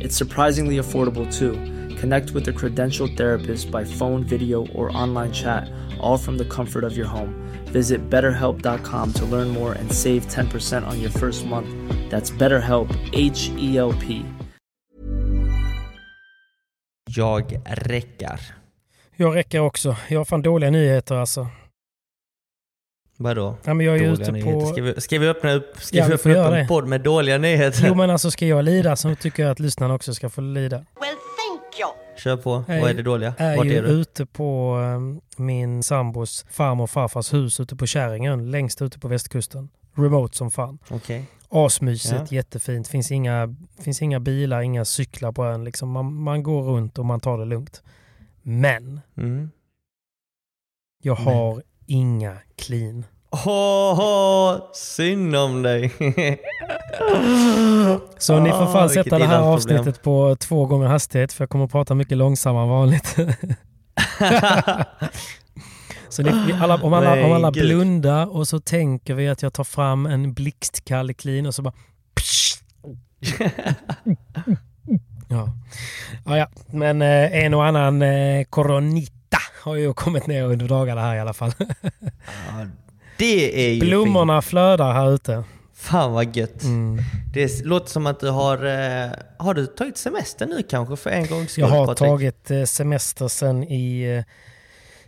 It's surprisingly affordable too. Connect with a credentialed therapist by phone, video, or online chat, all from the comfort of your home. Visit betterhelp.com to learn more and save 10% on your first month. That's BetterHelp, H E L P. Jag räcker. Jag räcker också. Jag har fan dåliga nyheter alltså. Vadå? Ja, men jag är dåliga ute nyheter? på... Ska vi, ska vi öppna upp, ska Ja, vi öppna upp en det. podd med dåliga nyheter? Jo men alltså ska jag lida så tycker jag att lyssnarna också ska få lida. Well, thank you. Kör på. Jag Vad är det dåliga? är Vart är du? ute på eh, min sambos farmor och farfars hus ute på Käringön, längst ute på västkusten. Remote som fan. Okej. Asmysigt, jättefint. Finns inga, finns inga bilar, inga cyklar på ön. Liksom man, man går runt och man tar det lugnt. Men Mm. jag Men. har inga clean. Åh, oh, synd om dig. Så ni får Ah, fan vilket sätta det här avsnittet på två gånger hastighet för jag kommer att prata mycket långsammare än vanligt. så ni, alla, om alla, Nej, om alla blundar och så tänker vi att jag tar fram en blixtkall clean och så bara... ja. Ja, ja. Men eh, en och annan eh, coronita har ju kommit ner under dagarna här i alla fall. Ja, det är ju Blommorna fint. flödar här ute. Fan vad gött. Mm. Det låter som att du har... Eh, har du tagit semester nu kanske för en gångs skull Jag har Patrik? tagit eh, semester sen i, eh,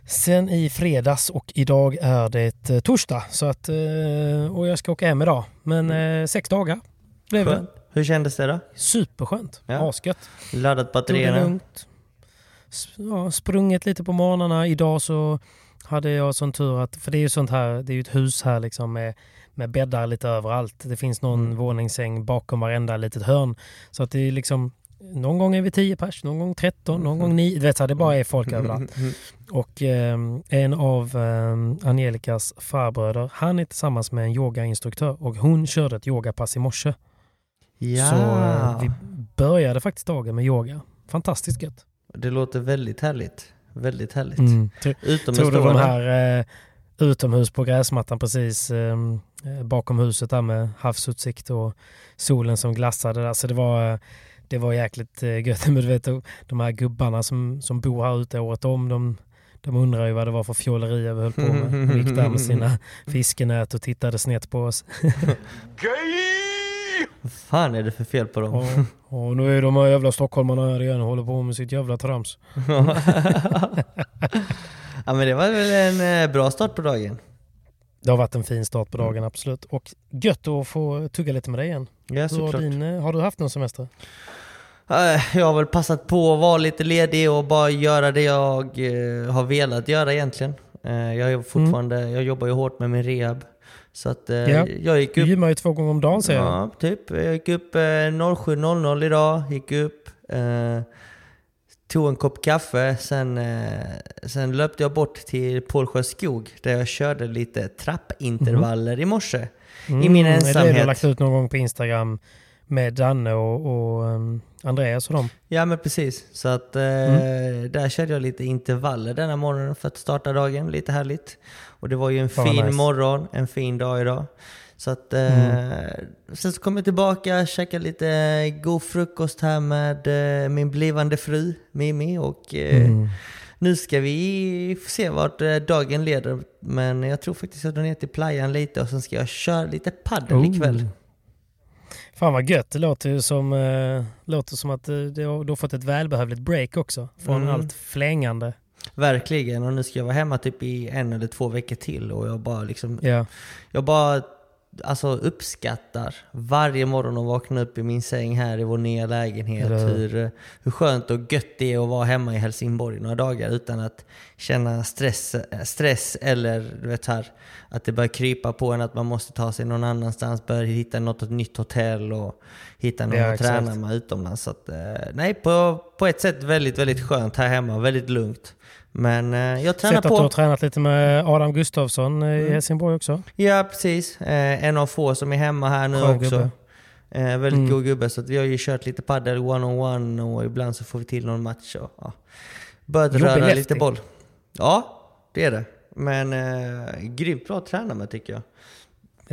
sen i fredags och idag är det torsdag. Så att, och jag ska åka hem idag. Men eh, sex dagar blev det. Hur kändes det då? Superskönt. Ja. Asgött. Laddat batterierna? Ja, sprungit lite på morgnarna. Idag så hade jag sån tur att, för det är ju sånt här, det är ju ett hus här liksom med, med bäddar lite överallt. Det finns någon Mm. våningssäng bakom varenda litet hörn. Så att det är liksom, någon gång är vi 10 pers, någon gång 13, någon gång 9. Du vet, så det bara är folk överallt. Och ehm, en av ehm, Angelikas farbröder, han är tillsammans med en yogainstruktör och hon körde ett yogapass i morse. Ja, Så eh, vi började faktiskt dagen med yoga. Fantastiskt gött. Det låter väldigt härligt. Väldigt härligt. Mm. Utomhus Tror du de här eh, utomhus på gräsmattan precis ehm, eh, bakom huset där med havsutsikt och solen som glassade där. Så det var, eh, det var jäkligt eh, gött. Men du vet de- de här gubbarna som, som bor här ute året om, de, de undrar ju vad det var för fjolleri vi höll på med. De gick där med sina fiskenät och tittade snett på oss. Vad fan är det för fel på dem? Och, och nu är de här jävla stockholmarna här igen och håller på med sitt jävla trams. ja men det var väl en eh, bra start på dagen? Det har varit en fin start på dagen, absolut. Och gött att få tugga lite med dig igen. Ja Hur har, såklart. din, eh, har du haft någon semester? Eh, Jag har väl passat på att vara lite ledig och bara göra det jag har velat göra egentligen. Jag, är fortfarande, jag jobbar ju hårt med min rehab. Så att eh, Ja. jag gick Du upp gymmar ju två gånger om dagen säger jag. Ja, typ. Jag gick upp eh, 07.00 idag, gick upp, eh, tog en kopp kaffe, sen, eh, sen löpte jag bort till Pålsjö skog där jag körde lite trappintervaller i morse. I min Mm, Det är det du ensamhet. lagt ut någon gång på Instagram med Danne och, och um, Andreas och dem. Ja men precis. Så att eh, Mm. där körde jag lite intervaller denna morgonen för att starta dagen. Lite härligt. Och det var ju en Fan, fin nice. morgon, en fin dag idag. Så att, eh, Sen så kom jag tillbaka, käkade lite god frukost här med eh, min blivande fru Mimi och eh, Mm. nu ska vi se vart eh, dagen leder. Men jag tror faktiskt att jag drar ner till playan lite och sen ska jag köra lite paddel Oh. ikväll. Fan vad gött. Det låter ju som, eh, låter som att eh, du du har fått ett välbehövligt break också. Från Mm. allt flängande. Verkligen, och nu ska jag vara hemma typ i en eller två veckor till och jag bara liksom Ja. Jag bara alltså, uppskattar varje morgon att vakna upp i min säng här i vår nya lägenhet. Eller hur? Hur, skönt och gött det är att vara hemma i Helsingborg några dagar utan att känna stress, stress eller du vet här, att det börjar krypa på en att man måste ta sig någon annanstans, börja hitta något ett nytt hotell och hitta någon Ja, att träna med utomlands. Så att, eh, nej, på, på ett sätt väldigt, väldigt skönt här hemma, väldigt lugnt. Men eh, jag tränar Sett att på. du har tränat lite med Adam Gustafsson Mm. i Helsingborg också. Ja, precis. Eh, en av få som är hemma här nu Skön också. gubbe. Eh, väldigt Mm. god gubbe. Så att vi har ju kört lite padel one-on-one och ibland så får vi till någon match. Och, ja. Börjat röra lite boll. Ja, det är det. Men eh, grymt bra att träna med tycker jag.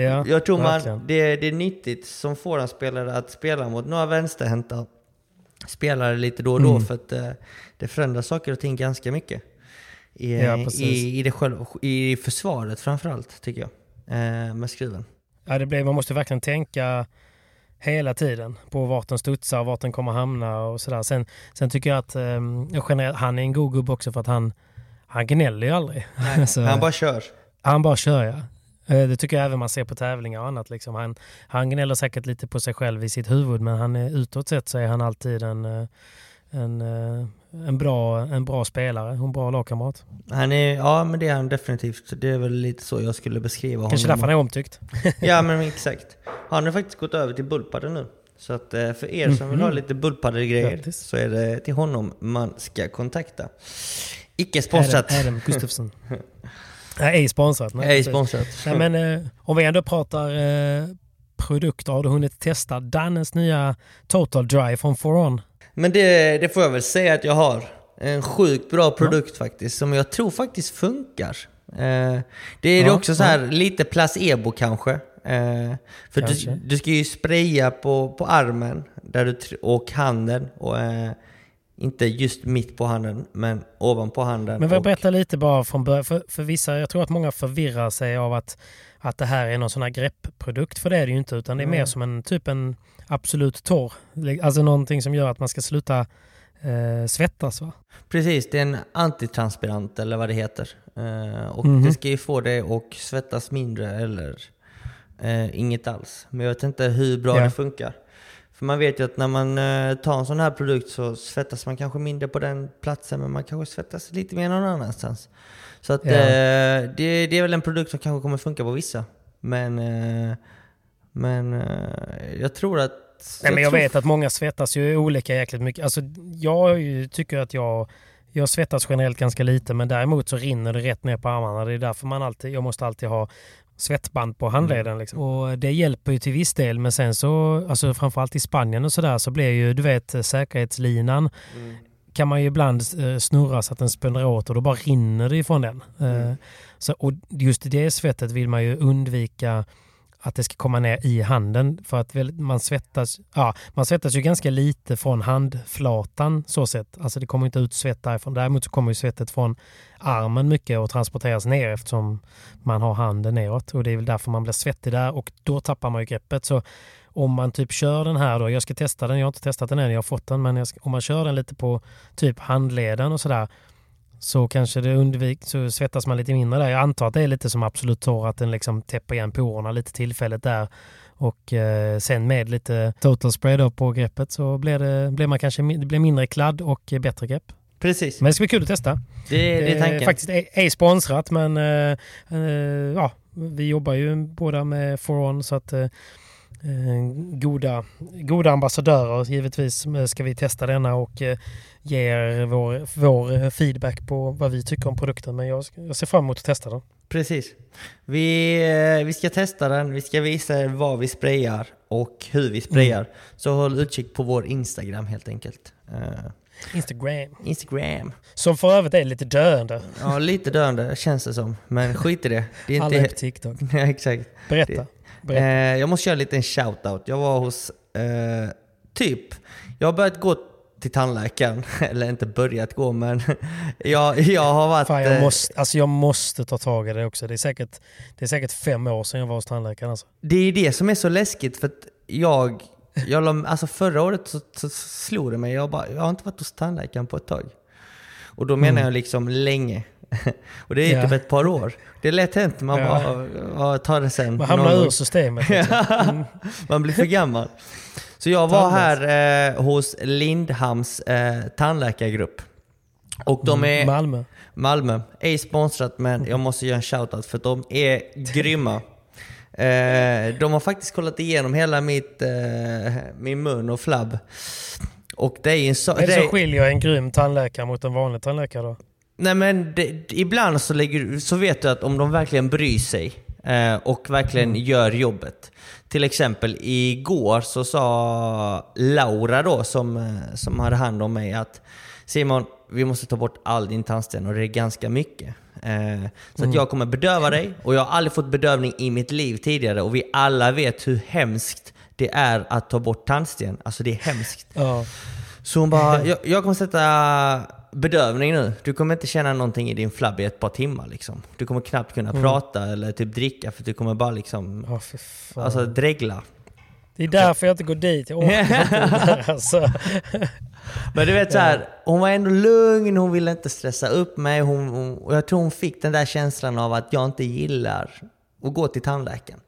Ja, jag tror man, verkligen. det, det är nyttigt som forehandspelare att spela mot några vänsterhänta spelare lite då och då. Mm. För att eh, det förändrar saker och ting ganska mycket. I, Ja, i, i, det själv, I försvaret framförallt tycker jag. Eh, med skruven. Ja, det blir, man måste verkligen tänka hela tiden på vart den studsar och vart den kommer hamna och sådär. Sen, sen tycker jag att um, generellt, han är en god gubbe också för att han, han gnäller ju aldrig. Så- Han bara kör. Han bara kör ja. Eh, Det tycker jag även man ser på tävlingar och annat. Liksom. Han, han gnäller säkert lite på sig själv i sitt huvud men han är, utåt sett så är han alltid en, eh, en, eh, en, bra, en bra spelare och en bra lagkamrat. Han är, ja men det är han definitivt. Det är väl lite så jag skulle beskriva Kanske därför honom. han är omtyckt. Ja men exakt. Han har faktiskt gått över till bullpadel nu. Så att eh, för er som vill ha lite bullpadel-grejer Grattis. så är det till honom man ska kontakta. Icke sponsrat. Adam, Adam Gustafsson. Nej, ej sponsrat. Nej, Ej sponsrat. Nej, men eh, om vi ändå pratar eh, produkter, har du hunnit testa Dannes nya Total Dry från Foron? Men det, det får jag väl säga att jag har. En sjukt bra produkt faktiskt, som jag tror faktiskt funkar. Eh, det är Ja, också så här lite placebo kanske. Eh, för du, Kanske. du ska ju spraya på, på armen där du, och handen. Och, eh, inte just mitt på handen, men ovanpå handen. Men och, berätta lite bara från början. För, för vissa, jag tror att många förvirrar sig av att, att det här är någon sån här greppprodukt. För det är det ju inte, utan det är mer som en typ en absolut torr. Alltså någonting som gör att man ska sluta eh, svettas va? Precis, det är en antitranspirant eller vad det heter. Eh, och Mhm. det ska ju få dig att svettas mindre eller eh, inget alls. Men jag vet inte hur bra Ja. det funkar. För man vet ju att när man eh, tar en sån här produkt så svettas man kanske mindre på den platsen men man kanske svettas lite mer någon annanstans. Så att Ja. eh, det, det är väl en produkt som kanske kommer funka på vissa. Men, eh, men eh, jag tror att... Nej, men jag tror vet att många svettas ju olika jäkligt mycket. Alltså, jag tycker att jag, jag svettas generellt ganska lite men däremot så rinner det rätt ner på armarna. Det är därför man alltid, jag måste alltid ha svettband på handleden. Liksom. Och det hjälper ju till viss del men sen så, alltså framförallt i Spanien och sådär så blir ju, du vet, säkerhetslinan kan man ju ibland eh, snurra så att den spänner åt och då bara rinner det ifrån den. Eh, så, och just det svettet vill man ju undvika att det ska komma ner i handen för att man svettas, ja, man svettas ju ganska lite från handflatan så sett. Alltså det kommer inte ut svett därifrån. Däremot så kommer ju svettet från armen mycket och transporteras ner eftersom man har handen neråt och det är väl därför man blir svettig där och då tappar man ju greppet. Så om man typ kör den här då, jag ska testa den, jag har inte testat den än, jag har fått den, men ska, om man kör den lite på typ handleden och sådär så kanske det undvik, så svettas man lite mindre där. Jag antar att det är lite som Absolut Torr, att den liksom täpper igen porerna lite tillfälligt där. Och eh, sen med lite total spray då på greppet så blir, det, blir man kanske det blir mindre kladd och eh, bättre grepp. Precis, Men det ska bli kul att testa. det, det är tanken. faktiskt ej, sponsrat men eh, eh, ja, vi jobbar ju båda med Foron så att eh, eh, goda, goda ambassadörer givetvis eh, ska vi testa denna och eh, ge er vår, vår eh, feedback på vad vi tycker om produkten. Men jag, jag ser fram emot att testa den. Precis. Vi, eh, vi ska testa den, vi ska visa er vad vi sprayar och hur vi sprayar. Mm. Så håll utkik på vår Instagram helt enkelt. Eh, Instagram. Instagram. Som för övrigt är lite döende. Ja, lite döende känns det som. Men skit i det. Det är Alla är på inte... TikTok. ja, exakt. Berätta. Berätta. Eh, jag måste göra en liten shout-out. Jag var hos, eh, typ, jag har börjat gå till tandläkaren. Eller inte börjat gå, men jag, jag har varit... Fan, jag, eh, måste, alltså jag måste ta tag i det också. Det är säkert, det är säkert fem år sedan jag var hos tandläkaren. Alltså. Det är det som är så läskigt för att jag, jag alltså förra året så, så slog det mig, jag, bara, jag har inte varit hos tandläkaren på ett tag. Och då menar Mm. jag liksom länge. Och det är Ja. ett par år. Det är lätt hänt, man Ja. bara ja, tar det sen. Man hamnar ur systemet. Liksom. Mm. Man blir för gammal. Så jag var här eh, hos Lindhams eh, tandläkargrupp. Och de är Malmö. Malmö. Ej sponsrat men jag måste göra en shoutout för de är grymma. Eh, de har faktiskt kollat igenom hela mitt, eh, min mun och flabb. Och det är en så, är det det som skiljer en grym tandläkare mot en vanlig tandläkare då? Nej men det, ibland så, lägger, så vet du att om de verkligen bryr sig eh, och verkligen Mm. gör jobbet. Till exempel igår så sa Laura då som, eh, som hade hand om mig att Simon, vi måste ta bort all din tandsten och det är ganska mycket. Eh, så Mm. att jag kommer bedöva dig och jag har aldrig fått bedövning i mitt liv tidigare och vi alla vet hur hemskt det är att ta bort tandsten. Alltså det är hemskt. Ja. Så hon bara, jag, jag kommer sätta bedövning nu. Du kommer inte känna någonting i din flabb i ett par timmar liksom. Du kommer knappt kunna prata eller typ dricka för du kommer bara liksom, fan. alltså dregla. det är därför jag inte går dit. Jag orkar inte alltså. Men du vet så här, hon var ändå lugn, hon ville inte stressa upp mig. Hon, hon, och jag tror hon fick den där känslan av att jag inte gillar att gå till tandläkaren.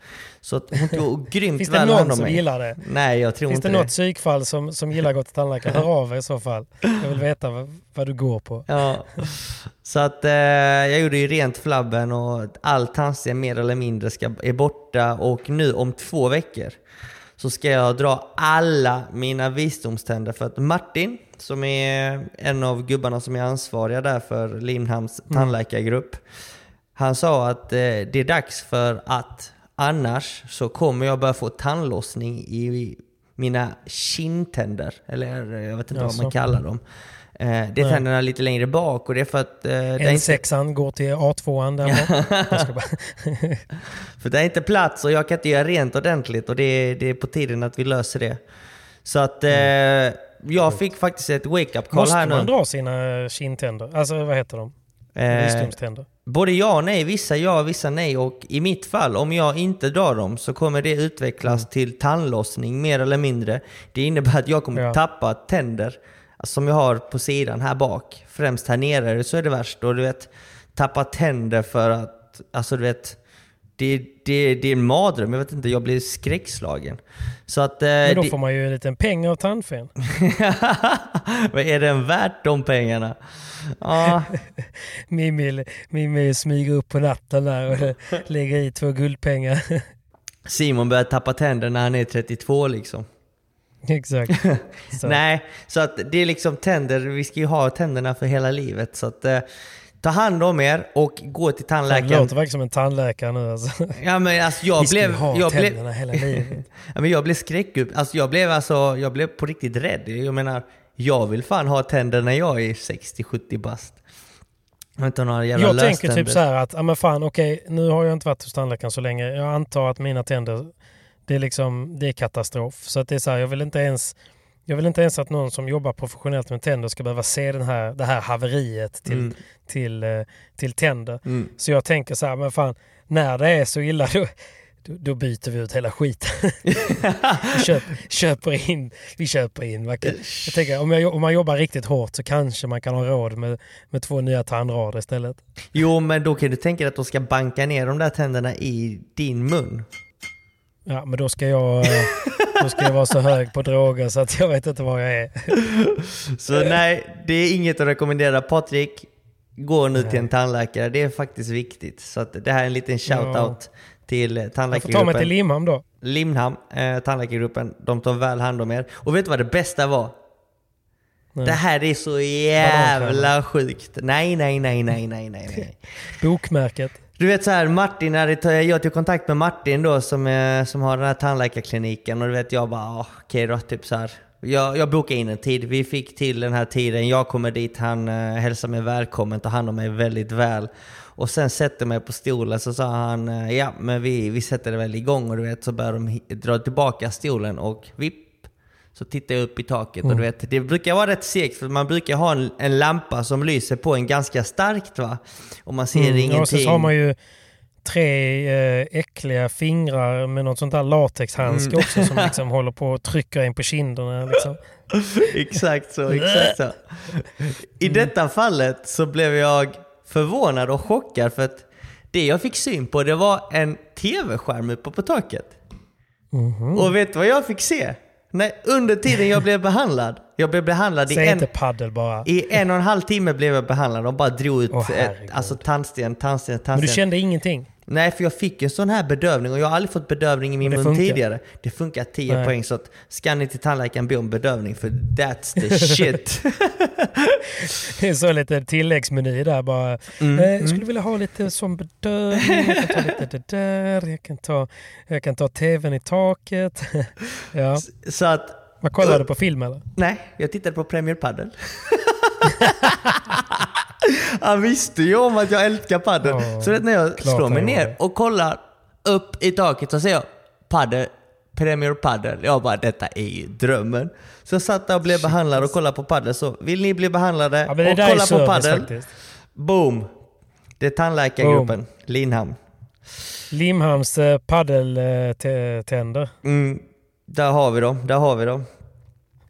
Så hon tog grymt Finns det väl hand någon om som mig. gillar det? Nej, jag tror Finns inte det det. något psykfall som, som gillar att gå till tandläkaren? Hör av er i så fall. Jag vill veta vad, vad du går på. Ja. Så att eh, jag gjorde ju rent flabben och all tandsten mer eller mindre ska, är borta och nu om två veckor så ska jag dra alla mina visdomständer för att Martin, som är en av gubbarna som är ansvariga där för Limhamns tandläkargrupp, han sa att eh, det är dags för att annars så kommer jag börja få tandlossning i mina kindtänder. Eller eh, jag vet inte vad man kallar dem. Eh, det är Nej. tänderna lite längre bak och det är för att eh, det är inte, N6an går till A2an där bara... för det är inte plats och jag kan inte göra rent ordentligt och det är, det är på tiden att vi löser det. Så att eh, jag fick faktiskt ett wake-up call Måste här man nu. dra sina kindtänder? Alltså vad heter de? Eh, Visdomständer? Både ja och nej. Vissa ja, vissa nej. Och i mitt fall, om jag inte drar dem så kommer det utvecklas Mm. till tandlossning mer eller mindre. Det innebär att jag kommer Ja. tappa tänder alltså, som jag har på sidan här bak. Främst här nere så är det värst. Och du vet, tappa tänder för att, alltså du vet, det, det, det är en mardröm. Jag vet inte, jag blir skräckslagen. Så att... eh, Men då det- får man ju en liten peng av tandfen. Vad är den värt de pengarna? Ja, Mimmi, Mimmi smyger upp på natten där och lägger i två guldpengar. Simon börjar tappa tänder när han är 32 liksom. Exakt. Så. Nej, så att det är liksom tänder, vi ska ju ha tänderna för hela livet. Så att eh, ta hand om er och gå till Det tandläkaren. låter verkligen som en tandläkare nu alltså. Ja men alltså jag ska blev... ha Jag blev, hela livet. ja, men jag blev skräckupp. Alltså jag blev alltså, jag blev på riktigt rädd. Jag menar, jag vill fan ha tänder när jag är 60-70 bast. Jag inte några jävla Jag tänker typ så här att, ja men fan okej, nu har jag inte varit hos tandläkaren så länge. Jag antar att mina tänder, det är liksom, det är katastrof. Så att det är så här, jag vill inte ens, jag vill inte ens att någon som jobbar professionellt med tänder ska behöva se den här, det här haveriet till, Mm. till, eh, till tänder. Mm. Så jag tänker så här, men fan, när det är så illa då, då, byter vi ut hela skiten. vi köp, köper in, vi köper in. Man kan, jag tänker, om, jag, om man jobbar riktigt hårt så kanske man kan ha råd med, med två nya tandrader istället. Jo, men då kan du tänka dig att de ska banka ner de där tänderna i din mun. Ja, men då ska jag, eh, då ska jag vara så hög på droger så att jag vet inte var jag är. Så nej, det är inget att rekommendera. Patrik, gå nu till en tandläkare. Det är faktiskt viktigt. Så att det här är en liten shout-out till eh, Jag får ta mig till tandläkargruppen. Limhamn då. Limhamn, eh, tandläkargruppen. De tar väl hand om er. Och vet du vad det bästa var? Nej. Det här är så jävla sjukt. Nej, nej, nej, nej, nej, nej, nej. Bokmärket. Du vet så här, Martin, när jag tog kontakt med Martin då som, som har den här tandläkarkliniken och du vet jag bara, okej okej då, typ så här. Jag, jag bokade in en tid, vi fick till den här tiden, jag kommer dit, han uh, hälsar mig välkommen, tar hand om mig väldigt väl. Och sen sätter mig på stolen så sa han, eh, ja men vi, vi sätter det väl igång och du vet så börjar de dra tillbaka stolen och vipp så tittar jag upp i taket mm. och du vet, det brukar vara rätt segt för man brukar ha en, en lampa som lyser på en ganska starkt va. Och man ser mm. ingenting. Och så har man ju tre eh, äckliga fingrar med något sånt där latexhandske mm. också som liksom håller på att trycka in på kinderna. Liksom. exakt så, exakt så. I detta fallet så blev jag förvånad och chockad för att det jag fick syn på det var en tv-skärm uppe på taket. Mm -hmm. Och vet du vad jag fick se? Nej, under tiden jag blev behandlad. Jag blev behandlad Säg i en... paddel bara. I en och en halv timme blev jag behandlad. De bara drog ut oh, ett, alltså tandsten, tandsten, tandsten. Men du kände ingenting? Nej, för jag fick en sån här bedövning och jag har aldrig fått bedövning i min mun funkar. tidigare. Det funkar 10 Nej. poäng, så att ska ni till tandläkaren be om bedövning, för that's the shit. det är så lite tilläggsmeny där bara. Mm. Eh, jag skulle mm. vilja ha lite sån bedövning, jag kan ta lite det där, jag kan ta, jag kan ta tvn i taket. ja. Så att... Vad kollade du på film eller? Nej, jag tittade på Premier Padel. Han visste ju om att jag älskar padel. Oh, så vet, när jag slår mig ner och kollar upp i taket så ser jag padel, Premier Padel. Jag bara, detta är ju drömmen. Så jag satt där och blev Shit. behandlad och kollade på padel. Så vill ni bli behandlade ja, och kolla på padel? Boom! Det är tandläkargruppen, Boom. Limhamn. Limhamns eh, paddeltänder. Mm, där har vi dem, där har vi dem.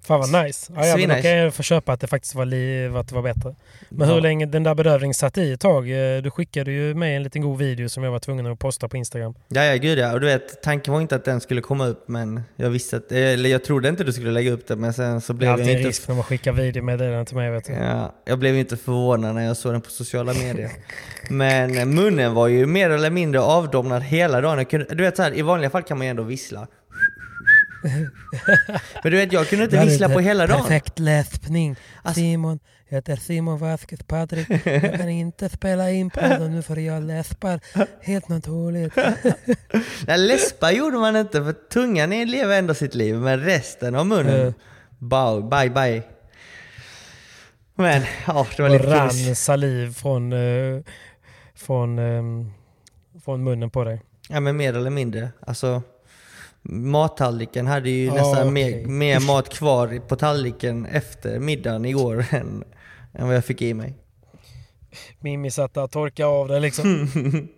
Fan vad nice. Ja, ja, men då kan jag få köpa att det faktiskt var, li, att det var bättre. Men ja. hur länge den där bedövningen satt i ett tag? Eh, du skickade ju mig en liten god video som jag var tvungen att posta på Instagram. Ja, ja gud ja. Och du vet, tanken var inte att den skulle komma upp men jag visste att, eller jag trodde inte du skulle lägga upp det men sen så blev jag inte... Det är alltid risk när man skickar videomeddelanden till mig vet du. Ja, jag blev inte förvånad när jag såg den på sociala medier. men munnen var ju mer eller mindre avdomnad hela dagen. Kunde, du vet så här, i vanliga fall kan man ju ändå vissla. Men du vet, jag kunde inte vissla på hela dagen. Perfekt läspning. Alltså, Simon, jag heter Simon Vasquez Patrik. Jag kan inte spela in podden nu för jag läspar helt naturligt. Nej, läspar gjorde man inte för tungan lever ändå sitt liv, men resten av munnen, uh. Bye bye. Men, ja, det var lite rann kurs. saliv från, uh, från, um, från munnen på dig. Ja, men mer eller mindre. Alltså, mattallriken hade ju oh, nästan okay. mer, mer mat kvar på tallriken efter middagen igår än, än vad jag fick i mig. Mimmi satt där och torkade av det liksom.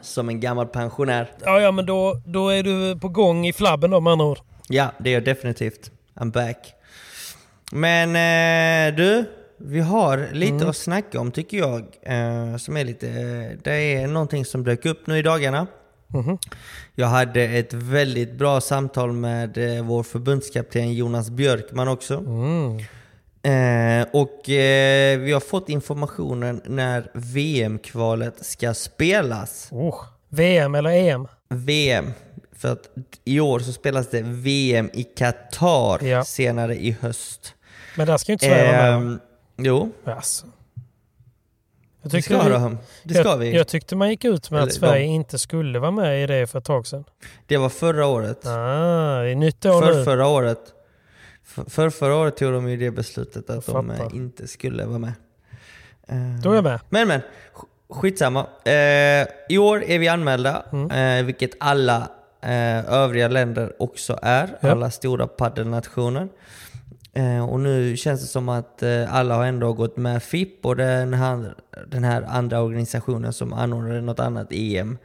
Som en gammal pensionär. Ja, ja men då, då är du på gång i flabben då med andra ord. Ja, det är jag definitivt. I'm back. Men eh, du, vi har lite mm. att snacka om tycker jag. Eh, som är lite, eh, det är någonting som dök upp nu i dagarna. Mm. Jag hade ett väldigt bra samtal med eh, vår förbundskapten Jonas Björkman också. Mm. Eh, och eh, vi har fått informationen när VM-kvalet ska spelas. Oh. VM eller EM? VM. För att i år så spelas det VM i Qatar ja. senare i höst. Men där ska ju inte Sverige vara med? Ehm, jo. Alltså. Jag det ska, vi, det ska jag, vi. Jag tyckte man gick ut med Eller, att Sverige de, inte skulle vara med i det för ett tag sedan. Det var förra året. Ah, det är nytt år för, nu. Förra året. För, för förra året tog de ju det beslutet att de eh, inte skulle vara med. Uh, Då är jag med. Men men, skitsamma. Uh, I år är vi anmälda, mm. uh, vilket alla uh, övriga länder också är. Ja. Alla stora paddelnationer. Eh, och nu känns det som att eh, alla har ändå gått med FIP och den här, den här andra organisationen som anordnade något annat EM.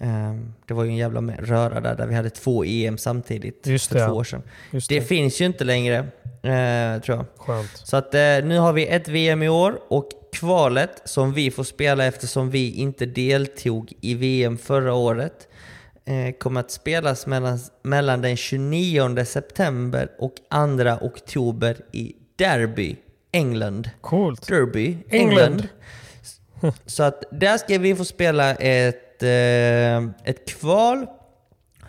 Eh, det var ju en jävla röra där, där vi hade två EM samtidigt Just för det, två år sedan. Det, det, finns ju inte längre, eh, tror jag. Skönt. Så att eh, nu har vi ett VM i år och kvalet som vi får spela eftersom vi inte deltog i VM förra året kommer att spelas mellan, mellan den 29 september och 2 oktober i Derby, England. Coolt. Derby, England. England. Så att där ska vi få spela ett, eh, ett kval.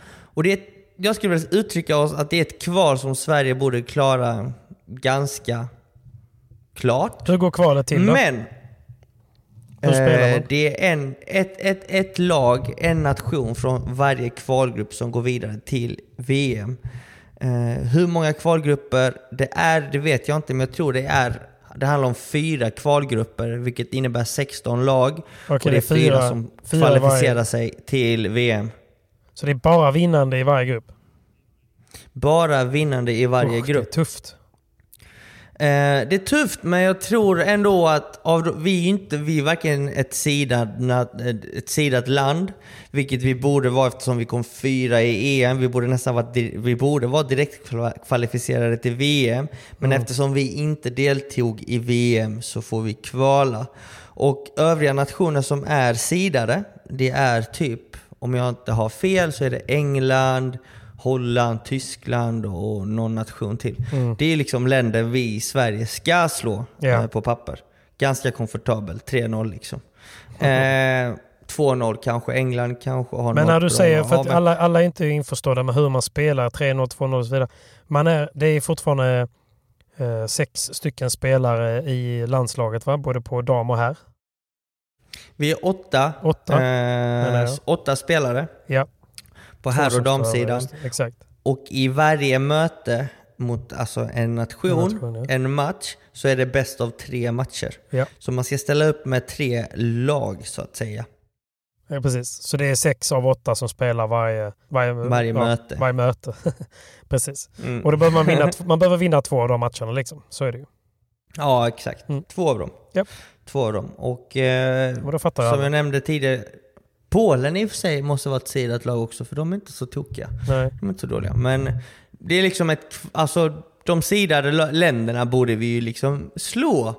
Och det är, jag skulle vilja uttrycka oss att det är ett kval som Sverige borde klara ganska klart. Hur går kvalet till då? Men Eh, det är en, ett, ett, ett lag, en nation från varje kvalgrupp som går vidare till VM. Eh, hur många kvalgrupper det är, det vet jag inte, men jag tror det är det handlar om fyra kvalgrupper, vilket innebär 16 lag. Okej, och det är fyra, som fyra kvalificerar varje. sig till VM. Så det är bara vinnande i varje grupp? Bara vinnande i varje Usch, grupp. Det är tufft. Eh, det är tufft, men jag tror ändå att av, vi är inte vi är varken ett sidat, na- ett sidat land, vilket vi borde vara eftersom vi kom fyra i EM. Vi borde nästan vara, vi borde vara direkt kvalificerade till VM. Men eftersom vi inte deltog i VM så får vi kvala. Och övriga nationer som är sidade, det är typ, om jag inte har fel, så är det England, Holland, Tyskland och någon nation till. Det är liksom länder vi i Sverige ska slå eh, på papper. Ganska komfortabelt, 3-0 liksom. Eh, 2-0 kanske, England kanske har Men när du säger, för att alla, alla är inte införstådda med hur man spelar, 3-0, 2-0 och så vidare. Man är, det är fortfarande eh, sex stycken spelare i landslaget, va? både på dam och herr. Vi är åtta, Åtta. eh, åtta spelare Ja. På herr och damsidan. Exakt. Och i varje möte mot alltså en nation, En nation, ja. en match, så är det bäst av tre matcher. Ja. Så man ska ställa upp med tre lag så att säga. Ja, precis. Så det är sex av åtta som spelar varje, varje, Varje möte. Varje möte. precis. Mm. Och då behöver man, vinna, man behöver vinna två av de matcherna. Liksom. Så är det ju. Ja, exakt. Mm. Två av dem. Japp. Två av dem. Och eh, Och som jag nämnde tidigare, Polen i och för sig måste vara ett sidat lag också, för de är inte så tokiga. Nej. De är inte så dåliga. Men det är liksom ett... Alltså, de sidade länderna borde vi ju liksom slå.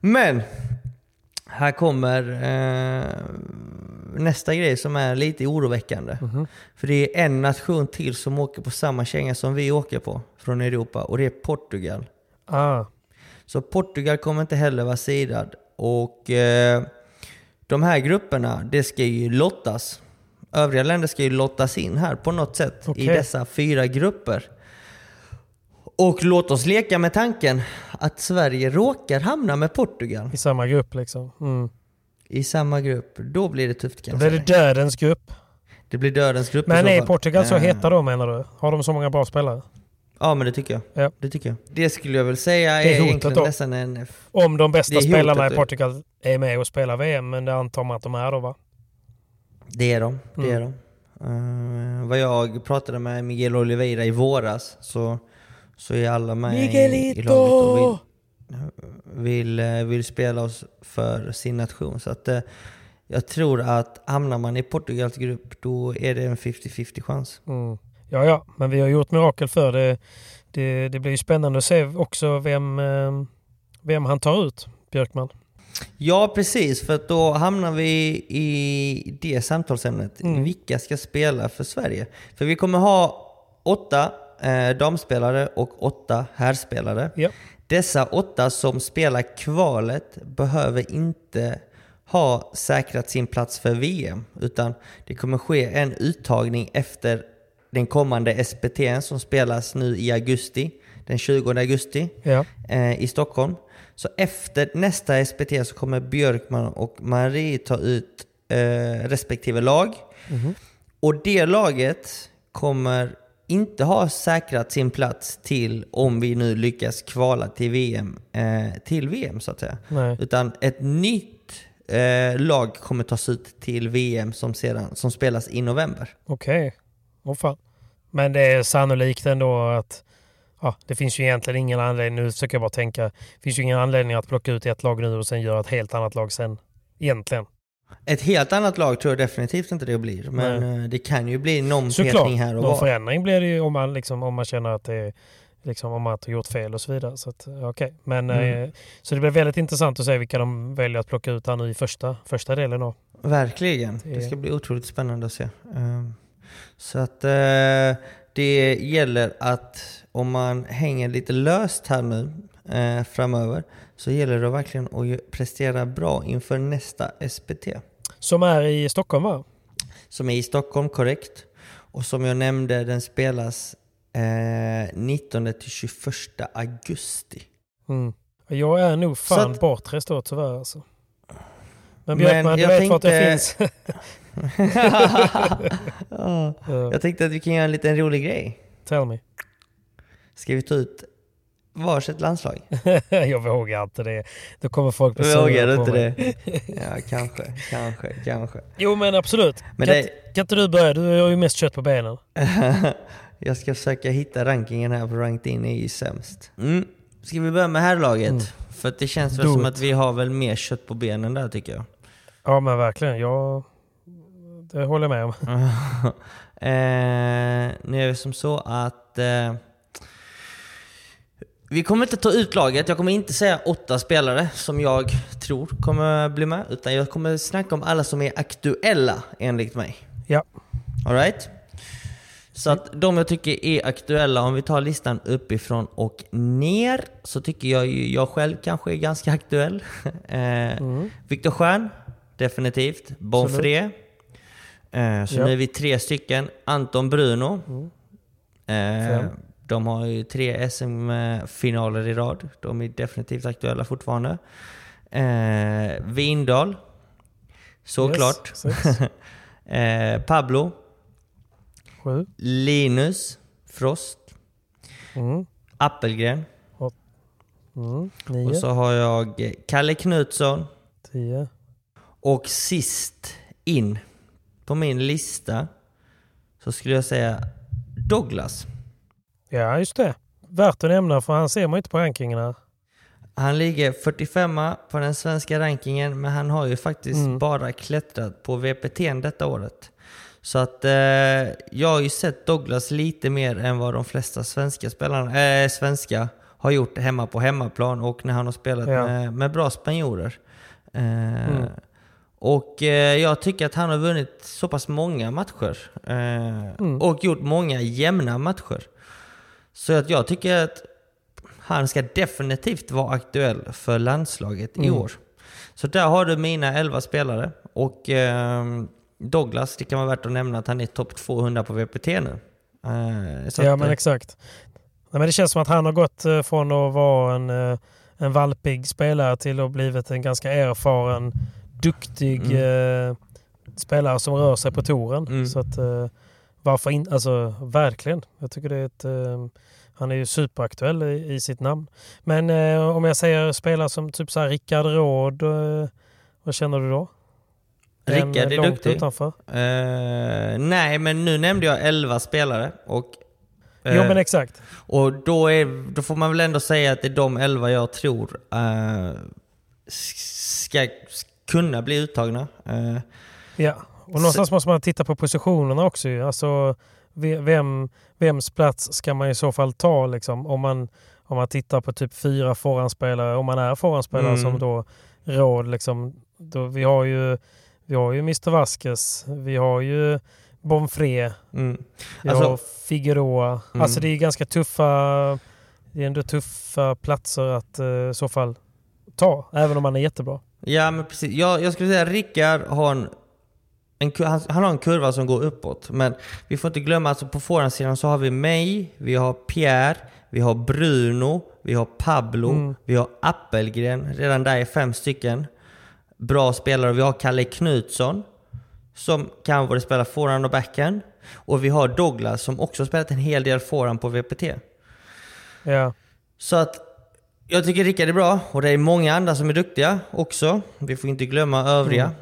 Men här kommer eh, nästa grej som är lite oroväckande. Mhm. För det är en nation till som åker på samma känga som vi åker på från Europa och det är Portugal. Ah, Så Portugal kommer inte heller vara sidad. Och eh, de här grupperna, det ska ju lottas. Övriga länder ska ju lottas in här på något sätt i Okej. dessa fyra grupper. Och låt oss leka med tanken att Sverige råkar hamna med Portugal I samma grupp liksom. Mm. i samma grupp. Då blir det tufft kan Då blir det dödens grupp. Det blir dödens grupp i Men är. Portugal så Eh, heta då menar du? Har de så många bra spelare? Ja men det tycker jag. Ja. Det tycker jag. Det skulle jag väl säga är, Det är egentligen nästan en... Om de bästa hotet, spelarna i. Portugal är med och spelar VM, men det antar man att de är då va? Det är de. Det Mm. är de. Eh, vad jag pratade med Miguel Oliveira i våras så, så är alla med i, i laget och vill, vill, eh, vill spela oss för sin nation. Så att, eh, jag tror att hamnar man i Portugals grupp då är det en 50-50 chans. Mm. Ja, ja, men vi har gjort mirakel för det. Det, det blir ju spännande att se också vem, eh, vem han tar ut, Björkman. Ja, precis. För då hamnar vi i det samtalsämnet. Mm. Vilka ska spela för Sverige? För vi kommer ha åtta eh, damspelare och åtta herrspelare. Ja. Dessa åtta som spelar kvalet behöver inte ha säkrat sin plats för VM. Utan det kommer ske en uttagning efter den kommande SPT som spelas nu i augusti. Den 20 augusti Ja. eh, i Stockholm. Så efter nästa SPT så kommer Björkman och Marie ta ut eh, respektive lag. Och det laget kommer inte ha säkrat sin plats till om vi nu lyckas kvala till VM, eh, till VM så att säga. Nej. Utan ett nytt eh, lag kommer tas ut till VM som, sedan, som spelas i november. Okej. Åh fan. Men det är sannolikt ändå att ja, det finns ju egentligen ingen anledning, nu försöker jag bara tänka, det finns ju ingen anledning att plocka ut ett lag nu och sen göra ett helt annat lag sen. Egentligen. Ett helt annat lag tror jag definitivt inte det blir. Men eh, det kan ju bli någon Såklart, petning här och någon var. förändring blir det ju om man, liksom, om man känner att det är liksom, om man har gjort fel och så vidare. Så, att, okej. Men, Mm. eh, så det blir väldigt intressant att se vilka de väljer att plocka ut här nu i första, första delen. Då. Verkligen. Det- ska bli otroligt spännande att se. Ehm, Så att eh, det gäller att om man hänger lite löst här nu eh, framöver så gäller det verkligen att prestera bra inför nästa SPT. Som är i Stockholm va? Som är i Stockholm, korrekt. Och som jag nämnde, den spelas eh, 19 till 21 augusti. Mm. Jag är nog fan att- bortrest då tyvärr alltså. Men Björkman, du jag vet vart det tänkte- finns. ja, Ja, jag tänkte att vi kan göra en liten rolig grej. Tell me. Ska vi ta ut varsitt landslag? jag vågar inte det. Då kommer folk bli Vågar du inte mig. det? Ja, kanske, kanske, kanske. Jo men absolut. Men kan, det- kan inte du börja? Du har ju mest kött på benen. Jag ska försöka hitta rankingen här, för ranked in är ju sämst. Mm. Ska vi börja med herrlaget? För att det känns väl Do som att vi har väl mer kött på benen där tycker jag. Ja men verkligen. Jag, det håller jag med om. eh, nu är det som så att eh, vi kommer inte ta ut laget. Jag kommer inte säga åtta spelare som jag tror kommer bli med. Utan jag kommer snacka om alla som är aktuella enligt mig. Ja. Alright? Så att de jag tycker är aktuella, om vi tar listan uppifrån och ner, så tycker jag ju, jag själv kanske är ganska aktuell. eh, Mm. Viktor Stjern, definitivt. Bonfré. Eh, så Ja. nu är vi tre stycken. Anton Bruno. Eh, Fem. de har ju tre SM-finaler i rad. De är definitivt aktuella fortfarande. Eh, Vindal. Såklart. Yes, eh, Pablo. sju, Linus Frost. mm, Appelgren. mm, Och nio, så har jag eh, Kalle Knutsson. tio. Och sist in på min lista så skulle jag säga Douglas. Ja just det. Värt att nämna för han ser man inte på rankingen här. Han ligger 45 på den svenska rankingen men han har ju faktiskt Mm. bara klättrat på VPT detta året. Så att eh, jag har ju sett Douglas lite mer än vad de flesta svenska spelarna, eh, svenska har gjort hemma på hemmaplan och när han har spelat Ja. med, med bra spanjorer. Eh, Mm. Och eh, jag tycker att han har vunnit så pass många matcher. Eh, Mm. Och gjort många jämna matcher. Så att jag tycker att han ska definitivt vara aktuell för landslaget i Mm. år. Så där har du mina 11 spelare. Och eh, Douglas, det kan vara värt att nämna att han är topp 200 på VPT nu. Eh, Ja att, men eh, exakt. Nej, men det känns som att han har gått eh, från att vara en, en valpig spelare till att blivit en ganska erfaren, duktig eh, spelare som rör sig på touren. Mm. Så att eh, varför inte? Alltså verkligen. Jag tycker det är ett... Eh, han är ju superaktuell i, i sitt namn. Men eh, om jag säger spelare som typ så här Rickard Råd, eh, vad känner du då? Rickard är duktig. utanför. eh, nej, men nu nämnde jag 11 spelare. Och, Jo eh, men exakt. Och då, är, då får man väl ändå säga att det är de elva jag tror eh, ska kunna bli uttagna. Eh, Ja, och någonstans måste man titta på positionerna också. Alltså, ve- vem, vems plats ska man i så fall ta? Liksom? Om, man, om man tittar på typ fyra förhandsspelare, om man är förhandsspelare Mm. som då råd. Liksom, då, vi, har ju, vi har ju Mr Vasquez, vi har ju Bonfré, mm. vi Alltså- har Figueroa. Mm. Alltså det är ganska tuffa, det är ändå tuffa platser att eh, i så fall ta, även om man är jättebra. Ja, men precis. Jag, jag skulle säga att Rickard har en, en, han, han har en kurva som går uppåt. Men vi får inte glömma, alltså på forehandsidan så har vi mig, vi har Pierre, vi har Bruno, vi har Pablo, Mm. vi har Appelgren. Redan där är fem stycken bra spelare. Vi har Kalle Knutsson som kan både spela forehand och backhand. Och vi har Douglas som också spelat en hel del forehand på VPT. Ja. Så att jag tycker Rickard är bra och det är många andra som är duktiga också. Vi får inte glömma övriga Mm.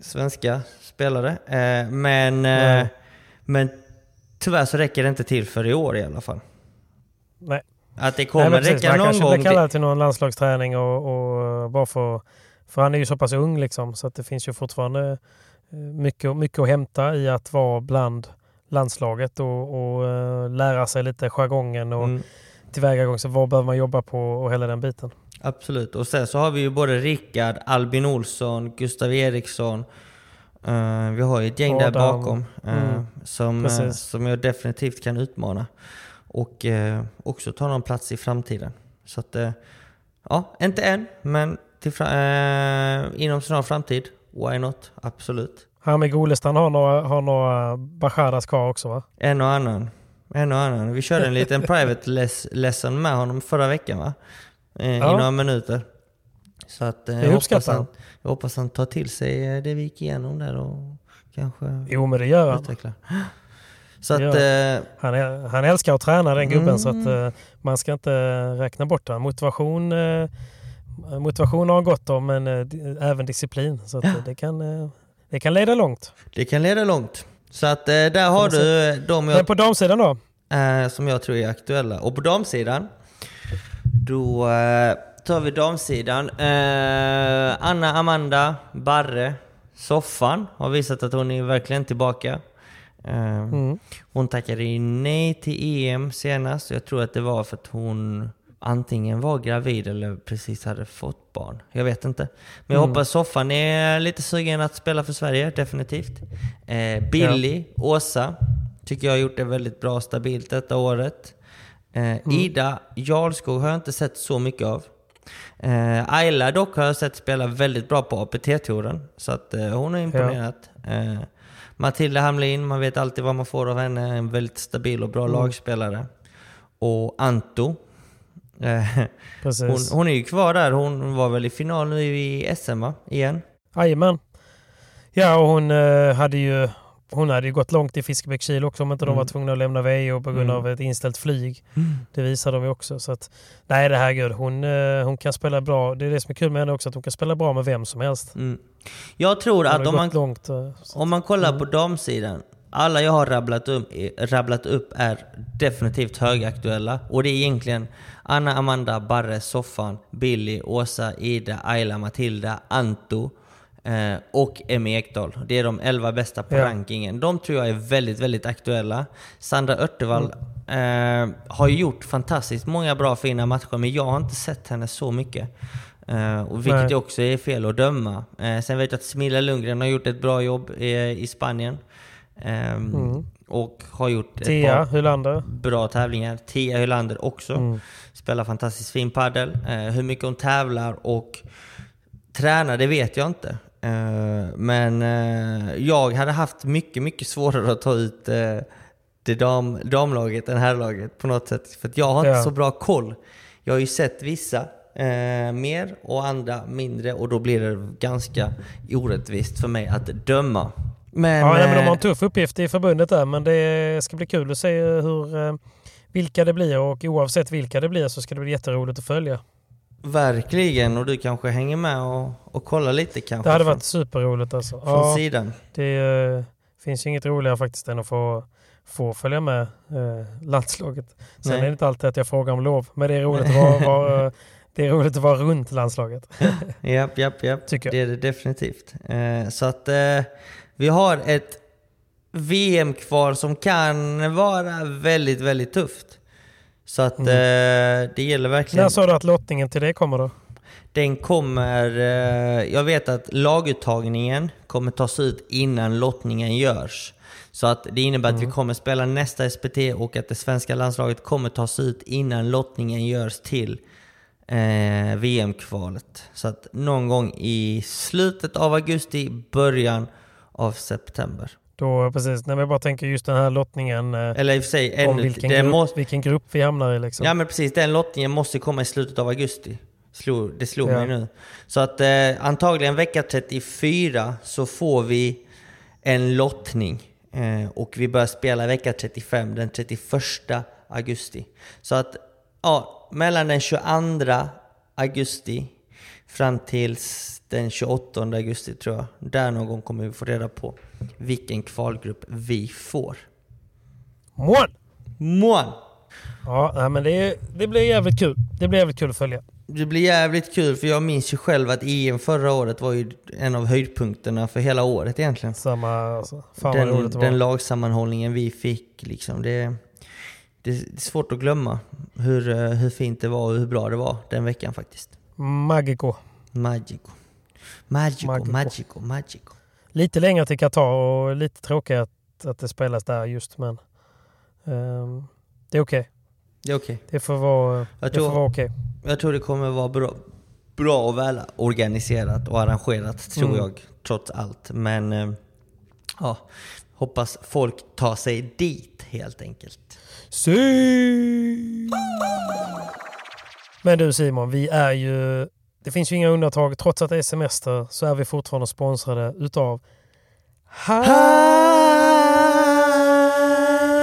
svenska spelare. Eh, men, eh, Nej. men tyvärr så räcker det inte till för i år i alla fall. Nej. Att det Nej, kommer precis, räcka man någon kanske gång. blir kallad till någon landslagsträning och, och bara för, för han är ju så pass ung liksom så att det finns ju fortfarande eh, mycket, mycket att hämta i att vara bland landslaget och, och eh, lära sig lite jargongen och Mm, tillvägagångssätt. Vad behöver man jobba på och hela den biten. absolut. Och sen så har vi ju både Rickard, Albin Olsson, Gustav Eriksson. Eh, vi har ju ett gäng där Adam. bakom eh, Mm, som, precis. som jag definitivt kan utmana. Och också ta någon plats i framtiden. Så att, ja, inte än, men till inom snar framtid. Why not? Absolut. Han med Golestan har några, har några Basharas kvar också va? En och annan. En och annan. Vi körde en liten private less- lesson med honom förra veckan va? Eh, Ja. I några minuter. Så att, eh, jag, hoppas han, jag hoppas han tar till sig eh, det vi gick igenom där och kanske Jo men det gör han. utvecklar. Så att, Ja. eh, Han, är, han älskar att träna den gubben så att Mm. eh, man ska inte räkna bort det. Motivation, motivation har han gott om men även disciplin. Så att, eh, det, kan, det kan leda långt. det kan leda långt. Så att eh, där har du eh, de Men jag, på damsidan då? eh, som jag tror är aktuella. Och på damsidan, då tar vi damsidan. Anna Amanda Barre, Soffan, har visat att hon är verkligen tillbaka. Mm. Hon tackade nej till EM senast. Jag tror att det var för att hon antingen var gravid eller precis hade fått barn. Jag vet inte. Men jag Mm. hoppas Soffan är lite sugen att spela för Sverige, definitivt. Eh, Billy, Åsa, tycker jag har gjort det väldigt bra stabilt detta året. Eh, Ida Jarlskog har jag inte sett så mycket av. Eh, Ayla dock har jag sett spela väldigt bra på APT-touren. Så att eh, hon har imponerat. Eh, Matilda Hamlin, man vet alltid vad man får av henne. En väldigt stabil och bra lagspelare. Och Anto. Eh, hon, Precis. hon är ju kvar där. Hon var väl i final nu i SM va? Igen. Jajamän. Ja, och hon eh, hade ju hon hade ju gått långt i Fiskebäckskil också om inte de Mm. var tvungna att lämna VO på grund Mm. av ett inställt flyg. Det visar de ju också. Så att, nej, det här är gud. Hon, eh, hon kan spela bra. Det är det som är kul med henne också, att hon kan spela bra med vem som helst. Mm. Jag tror Hon att om man, långt. så- om man kollar Mm. på damsidan. Alla jag har rabblat upp, rabblat upp är definitivt högaktuella. Och det är egentligen Anna, Amanda, Barre, Soffan, Billy, Åsa, Ida, Ayla, Matilda, Anto eh, och Emmy Ekdahl. Det är de 11 bästa på Ja. rankingen. De tror jag är väldigt, väldigt aktuella. Sandra Örtevall Mm. eh, har gjort fantastiskt många bra fina matcher, men jag har inte sett henne så mycket. Eh, och vilket Nej. också är fel att döma. Eh, sen vet jag att Smilla Lundgren har gjort ett bra jobb i, i Spanien. Ehm, Mm. Och har gjort Tia Hylander. bra tävlingar. Tia Hylander också. Mm. Spelar fantastiskt fin padel. Eh, hur mycket hon tävlar och tränar, det vet jag inte. Eh, men eh, jag hade haft mycket, mycket svårare att ta ut eh, det dam, damlaget än herrlaget på något sätt. För jag har inte Ja. så bra koll. Jag har ju sett vissa eh, mer och andra mindre och då blir det ganska orättvist för mig att döma. Men, Ja, nej, men de har eh, en tuff uppgift i förbundet där, men det ska bli kul att se hur, eh, vilka det blir och oavsett vilka det blir så ska det bli jätteroligt att följa. Verkligen, och du kanske hänger med och, och kollar lite kanske Det hade från, varit superroligt alltså. från Ja, sidan. det eh, finns ju inget roligare faktiskt än att få, få följa med eh, landslaget. Sen Nej. är det inte alltid att jag frågar om lov, men det är roligt att vara, vara, eh, det är roligt att vara runt landslaget. Japp, japp, japp. Tycker jag. Det är det definitivt. Eh, så att eh, vi har ett VM kvar som kan vara väldigt, väldigt tufft. Så att Mm. eh, det gäller verkligen. När sa du att lottningen till det kommer då? Den kommer... Eh, jag vet att laguttagningen kommer tas ut innan lottningen görs. Så att det innebär att Mm. vi kommer spela nästa SPT och att det svenska landslaget kommer tas ut innan lottningen görs till eh, VM-kvalet. Så att någon gång i slutet av augusti, början av september. Då precis, när vi bara tänker just den här lottningen eh, Eller i och för sig, om ännu, vilken grupp, måste, vilken grupp vi hamnar i liksom. Ja men precis, den lottningen måste komma i slutet av augusti. Slog, det slog Ja. mig nu. Så att eh, antagligen vecka 34 så får vi en lottning. Eh, och vi börjar spela vecka 35 den 31 augusti. Så att ja, mellan den 22 augusti fram till den 28 augusti tror jag. Där någon gång kommer vi få reda på vilken kvalgrupp vi får. Mån! Mån! Ja, men det, det blir jävligt kul. Det blir jävligt kul att följa. Det blir jävligt kul för jag minns ju själv att EM förra året var ju en av höjdpunkterna för hela året egentligen. Samma, alltså. Fan vad Den, roligt det den var. lagsammanhållningen vi fick liksom. Det, det är svårt att glömma hur, eh, hur fint det var och hur bra det var den veckan faktiskt. Magico. Magico. Magico, Magico. magico, magico. Lite längre till Qatar och lite tråkigt att, att det spelas där just men ehm, det är okej. Det är okej. Det får vara, Jag det tror- får vara okej. Jag tror det kommer vara bra, bra och väl organiserat och arrangerat tror Mm. jag trots allt. Men eh, ja, hoppas folk tar sig dit helt enkelt. Si! Men du Simon, vi är ju... Det finns ju inga undantag. Trots att det är semester så är vi fortfarande sponsrade utav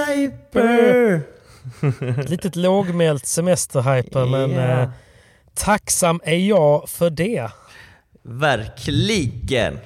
Hyper! Ett litet lågmält semesterhyper men eh, tacksam är jag för det. Verkligen!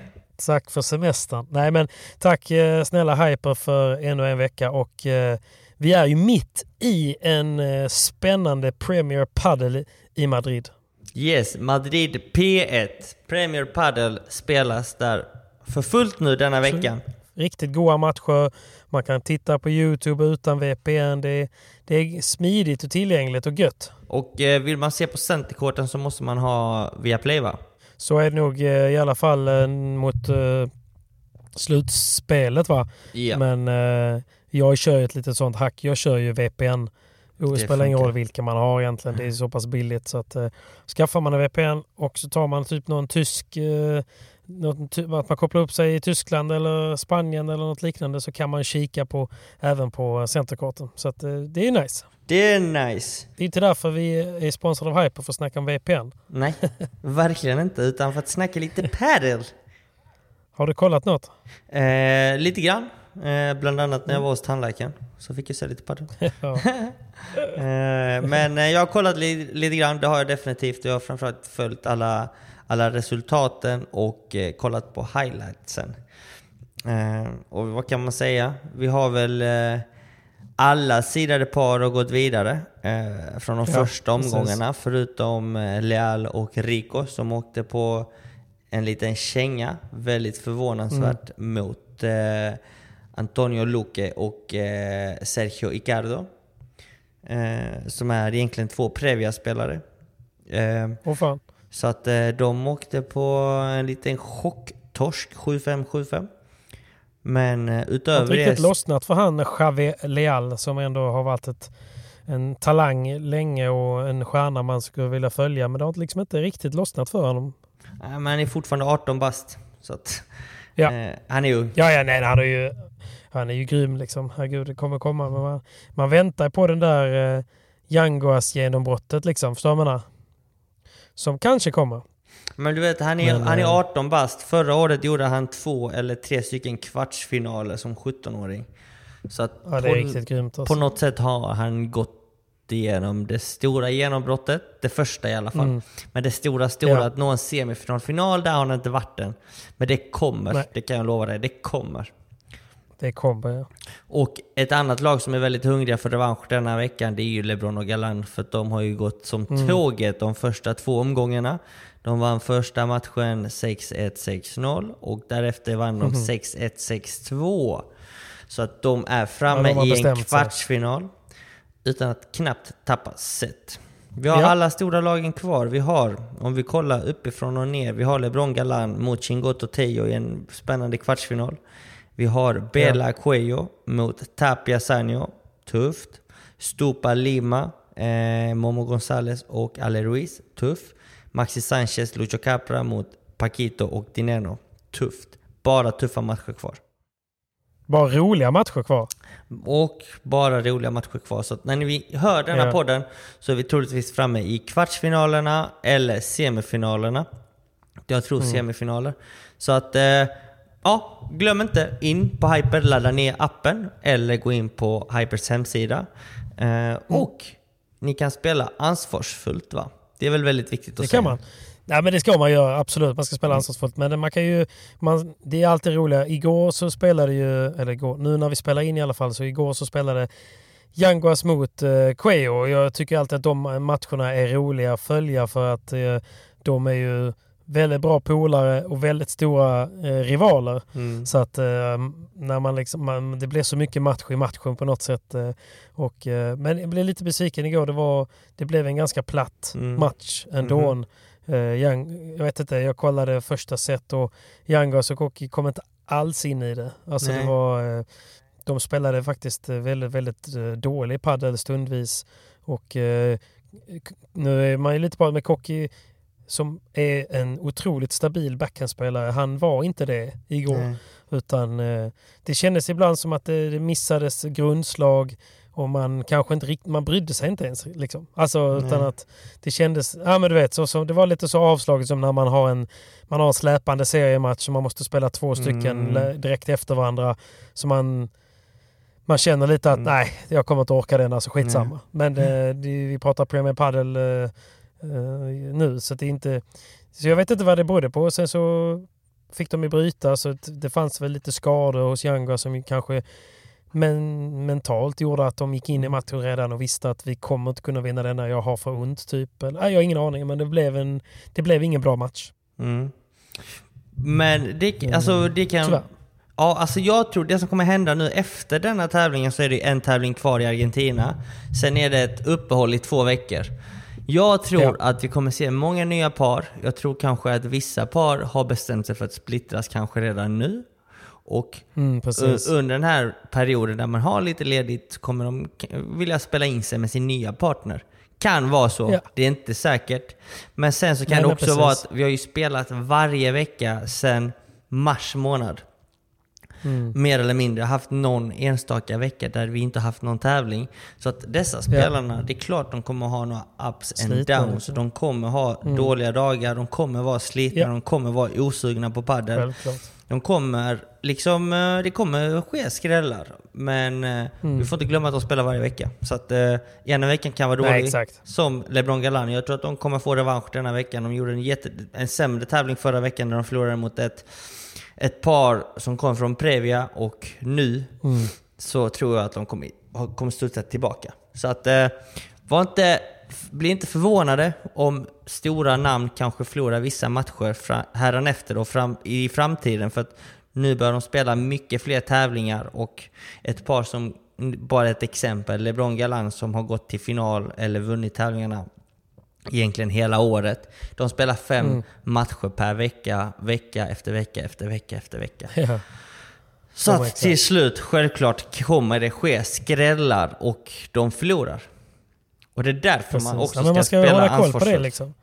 Tack för semestern. Nej men tack eh, snälla Hyper för ännu en vecka och eh, vi är ju mitt i en eh, spännande Premier Padel i Madrid. Yes, Madrid P1 Premier Padel spelas där för fullt nu denna veckan. Riktigt goda matcher. Man kan titta på Youtube utan VPN. Det är, det är smidigt och tillgängligt och gött. Och eh, vill man se på centerkorten så måste man ha Viaplay va? Så är det nog eh, i alla fall mot slutspelet va. Ja. Men jag kör ju ett litet sånt hack. Jag kör ju VPN. Det spelar ingen roll vilka man har egentligen. Det är så pass billigt så att eh, skaffar man en VPN och så tar man typ någon tysk eh, något, att man kopplar upp sig i Tyskland eller Spanien eller något liknande så kan man kika på även på centerkorten. Så att, eh, det är nice. Det är nice. Det är inte därför vi är sponsrade av Hyper för att snacka om VPN. Nej, verkligen inte. Utan för att snacka lite padel. Har du kollat något? Eh, lite grann. Eh, bland annat när jag var hos tandläkaren. Så fick jag se lite padel. Ja. Eh, men eh, jag har kollat li- lite grann, det har jag definitivt. Jag har framförallt följt alla, alla resultaten och eh, kollat på highlightsen. Eh, och vad kan man säga? Vi har väl eh, alla sidade par har gått vidare eh, från de Ja, första precis. omgångarna. Förutom eh, Leal och Rico som åkte på en liten känga, väldigt förvånansvärt, mot eh, Antonio Luque och eh, Sergio Icardo. Eh, som är egentligen två Previa-spelare. Eh, Åh fan. så att eh, de åkte på en liten chocktorsk, 7-5, 7-5. Men eh, Har inte utöver riktigt det... lossnat för han Javi Leal som ändå har varit ett, en talang länge och en stjärna man skulle vilja följa. Men det har liksom inte riktigt lossnat för honom. Nej, men han är fortfarande 18 bast. Så att, Ja. eh, han är ung. Ja, ja, nej, han är ju, han är ju grym liksom. Herregud, det kommer komma. Men man, man väntar på den där eh, Yanguas genombrottet liksom. Förstår jag menar? Som kanske kommer. Men du vet, han är, Men, han är eh, 18 bast. Förra året gjorde han två eller tre stycken kvartsfinaler som 17-åring. Så att Ja, det är på. Alltså. på något sätt har han gått igenom det stora genombrottet. Det första i alla fall. Mm. Men det stora, stora, Ja. att nå en semifinal, final, där har han inte varit än. Men det kommer, Nej. det kan jag lova dig. Det kommer. Det kommer, ja. Och ett annat lag som är väldigt hungriga för revansch denna veckan, det är ju LeBron och Galan. För de har ju gått som Mm. tåget de första två omgångarna. De vann första matchen 6-1, 6-0 och därefter vann de 6-1, 6-2. Så att de är framme Ja, de i en bestämt sig. kvartsfinal utan att knappt tappa set. Vi har Ja. alla stora lagen kvar. Vi har, om vi kollar uppifrån och ner, vi har LeBron Galan mot Chingoto Tejo i en spännande kvartsfinal. Vi har Bela Cuello mot Tapia Sanyo. Tufft. Stupa Lima, eh, Momo González och Ale Ruiz. Tuff. Maxi Sanchez, Lucho Capra mot Paquito och Dineno. Tufft. Bara tuffa matcher kvar. Bara roliga matcher kvar. Och bara roliga matcher kvar. Så när ni hör denna Ja. podden så är vi troligtvis framme i kvartsfinalerna eller semifinalerna. Jag tror semifinaler. Så att, eh, ja, glöm inte in på Hyper, ladda ner appen eller gå in på Hypers hemsida. Eh, Och ni kan spela ansvarsfullt va? Det är väl väldigt viktigt att Det säga. kan man. Nej men det ska man göra, absolut. Man ska spela ansvarsfullt. Men man kan ju, man, det är alltid roligare. Igår så spelade ju, eller igår, nu när vi spelar in i alla fall, så igår så spelade Yanguas mot eh, Queo. Jag tycker alltid att de matcherna är roliga att följa för att eh, de är ju väldigt bra polare och väldigt stora eh, rivaler. Mm. Så att eh, när man liksom, man, det blev så mycket match i matchen på något sätt. Eh, och, eh, men jag blev lite besviken igår. Det, var, det blev en ganska platt Mm. match ändå. Eh, Young, jag vet inte, jag kollade första set och Yangas och Koki kom inte alls in i det. Alltså det Nej. var, eh, de spelade faktiskt väldigt, väldigt dålig padel stundvis. Och nu är man ju lite bara med Koki som är en otroligt stabil backhandspelare. Han var inte det igår. Nej. Utan eh, det kändes ibland som att det, det missades grundslag och man kanske inte riktigt, man brydde sig inte ens. Liksom. Alltså utan Nej. att det kändes, ja men du vet, så, så, det var lite så avslaget som när man har en, man har en släpande seriematch och man måste spela två stycken Mm. direkt efter varandra. Så man, man känner lite att mm. nej, jag kommer inte orka den, alltså skitsamma. Nej. Men eh, det, vi pratar Premier Padel eh, eh, nu, så det inte... Så jag vet inte vad det berodde på. Sen så fick de ju bryta, så det fanns väl lite skador hos Younga som kanske men mentalt gjorde att de gick in i mm. matchen redan och visste att vi kommer inte kunna vinna denna, jag har för ont typ. Eller, jag har ingen aning, men det blev, en, det blev ingen bra match. Mm. Men det, alltså, det kan... Tyvärr. Ja, alltså jag tror det som kommer hända nu efter denna tävlingen så är det en tävling kvar i Argentina. Sen är det ett uppehåll i två veckor. Jag tror ja. att vi kommer se många nya par. Jag tror kanske att vissa par har bestämt sig för att splittras kanske redan nu. Och mm, under den här perioden där man har lite ledigt kommer de vilja spela in sig med sin nya partner. Kan vara så, ja. det är inte säkert. Men sen så kan Nej, det också vara att vi har ju spelat varje vecka sedan mars månad. Mm. Mer eller mindre haft någon enstaka vecka där vi inte haft någon tävling. Så att dessa spelarna, ja. det är klart de kommer ha några ups slitna, and downs. De kommer ha mm. dåliga dagar, de kommer vara slitna, ja. de kommer vara osugna på padel. De kommer liksom, eh, det kommer ske skrällar. Men eh, mm. vi får inte glömma att de spelar varje vecka. Så att eh, ena veckan kan vara dålig. Nej, som LeBron Galan. Jag tror att de kommer få revansch denna veckan. De gjorde en, jätte, en sämre tävling förra veckan när de förlorade mot ett ett par som kom från Previa och nu mm. så tror jag att de kommer, kommer studsa tillbaka. Så att, eh, var inte, bli inte förvånade om stora namn kanske förlorar vissa matcher hädanefter och fram, i framtiden. För att nu börjar de spela mycket fler tävlingar och ett par som, bara ett exempel, LeBron Galan som har gått till final eller vunnit tävlingarna egentligen hela året. De spelar fem mm. matcher per vecka, vecka efter vecka efter vecka efter vecka. Ja. Så att till slut, självklart, kommer det ske skrällar och de förlorar. Och det är därför Precis. man också ja, ska, man ska spela det liksom.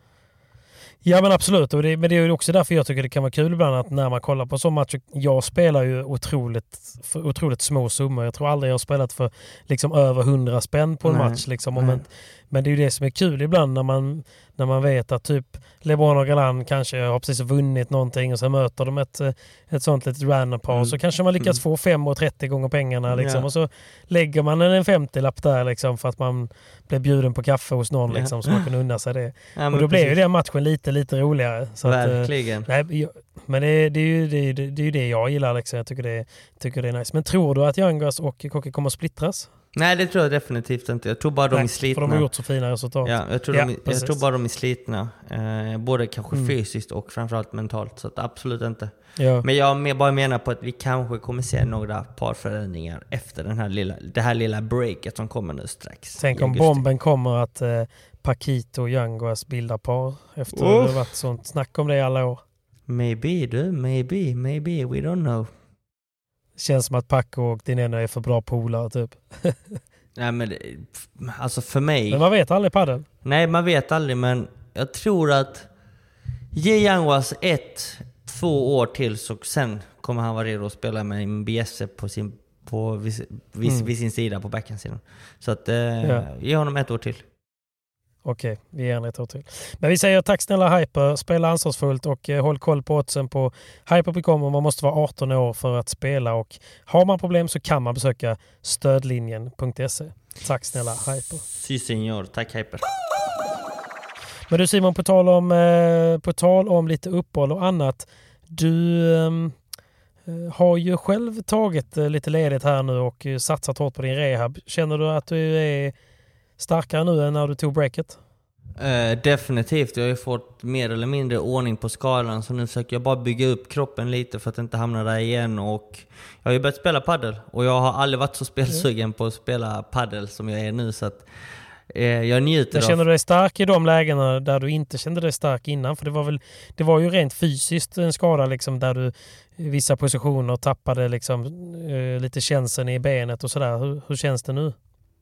Ja men absolut, och det, men det är också därför jag tycker det kan vara kul ibland att när man kollar på så matcher. Jag spelar ju otroligt, för otroligt små summor. Jag tror aldrig jag har spelat för liksom över 100 spänn på en Nej. match. Liksom. Men, men det är ju det som är kul ibland när man, när man vet att typ LeBron och Galan kanske har precis vunnit någonting och sen möter de ett, ett sånt litet random par. Mm. Så kanske man lyckas mm. få 5,30 gånger pengarna liksom. Ja. Och så lägger man en 50-lapp där liksom för att man blev bjuden på kaffe hos någon liksom, ja. så man kunde unna sig det. Ja, och då precis. blev ju den matchen lite, lite roligare. Så eh, Verkligen. Att, nej, men det, det, är ju, det, det, är ju det jag gillar liksom. Jag tycker det, tycker det är nice. Men tror du att Youngras och Kocke kommer att splittras? Nej, det tror jag definitivt inte. Jag tror bara de är slitna. för de har gjort så fina resultat. Ja, jag tror, ja, de, jag tror bara de är slitna. Eh, både kanske mm. fysiskt och framförallt mentalt. Så absolut inte. Ja. Men jag bara menar på att vi kanske kommer se några par förändringar efter den här lilla, det här lilla breaket som kommer nu strax. Tänk om bomben kommer att eh, Paquito och Yanguas bildar par efter att det har varit sånt snack om det i alla år. Maybe du, maybe, maybe, we don't know. Känns som att Paco och Dineno är för bra polare typ. Nej men alltså för mig... Men man vet aldrig padel. Nej man vet aldrig men jag tror att ge Yanguas ett, två år till så sen kommer han vara redo att spela med en BS på sin, på, vid, vid, mm. vid sin sida på backhandsidan. Så att eh, ja. ge honom ett år till. Okej, vi ger henne ett år till. Men vi säger tack snälla Hyper, spela ansvarsfullt och eh, håll koll på oddsen på hyper.com och man måste vara 18 år för att spela och har man problem så kan man besöka stödlinjen.se. Tack snälla Hyper. Si senor, tack Hyper. Men du Simon, på tal om, eh, på tal om lite uppehåll och annat. Du ehm, eh, har ju själv tagit eh, lite ledigt här nu och eh, satsat hårt på din rehab. Känner du att du är starkare nu än när du tog breaket? Uh, definitivt. Jag har ju fått mer eller mindre ordning på skalan så nu försöker jag bara bygga upp kroppen lite för att inte hamna där igen. Och jag har ju börjat spela paddel och jag har aldrig varit så spelsugen mm. på att spela paddel som jag är nu. Så att, uh, jag njuter Men känner du dig stark i de lägena där du inte kände dig stark innan? För det var, väl, det var ju rent fysiskt en skada liksom där du i vissa positioner tappade liksom, uh, lite känseln i benet och sådär. Hur, hur känns det nu?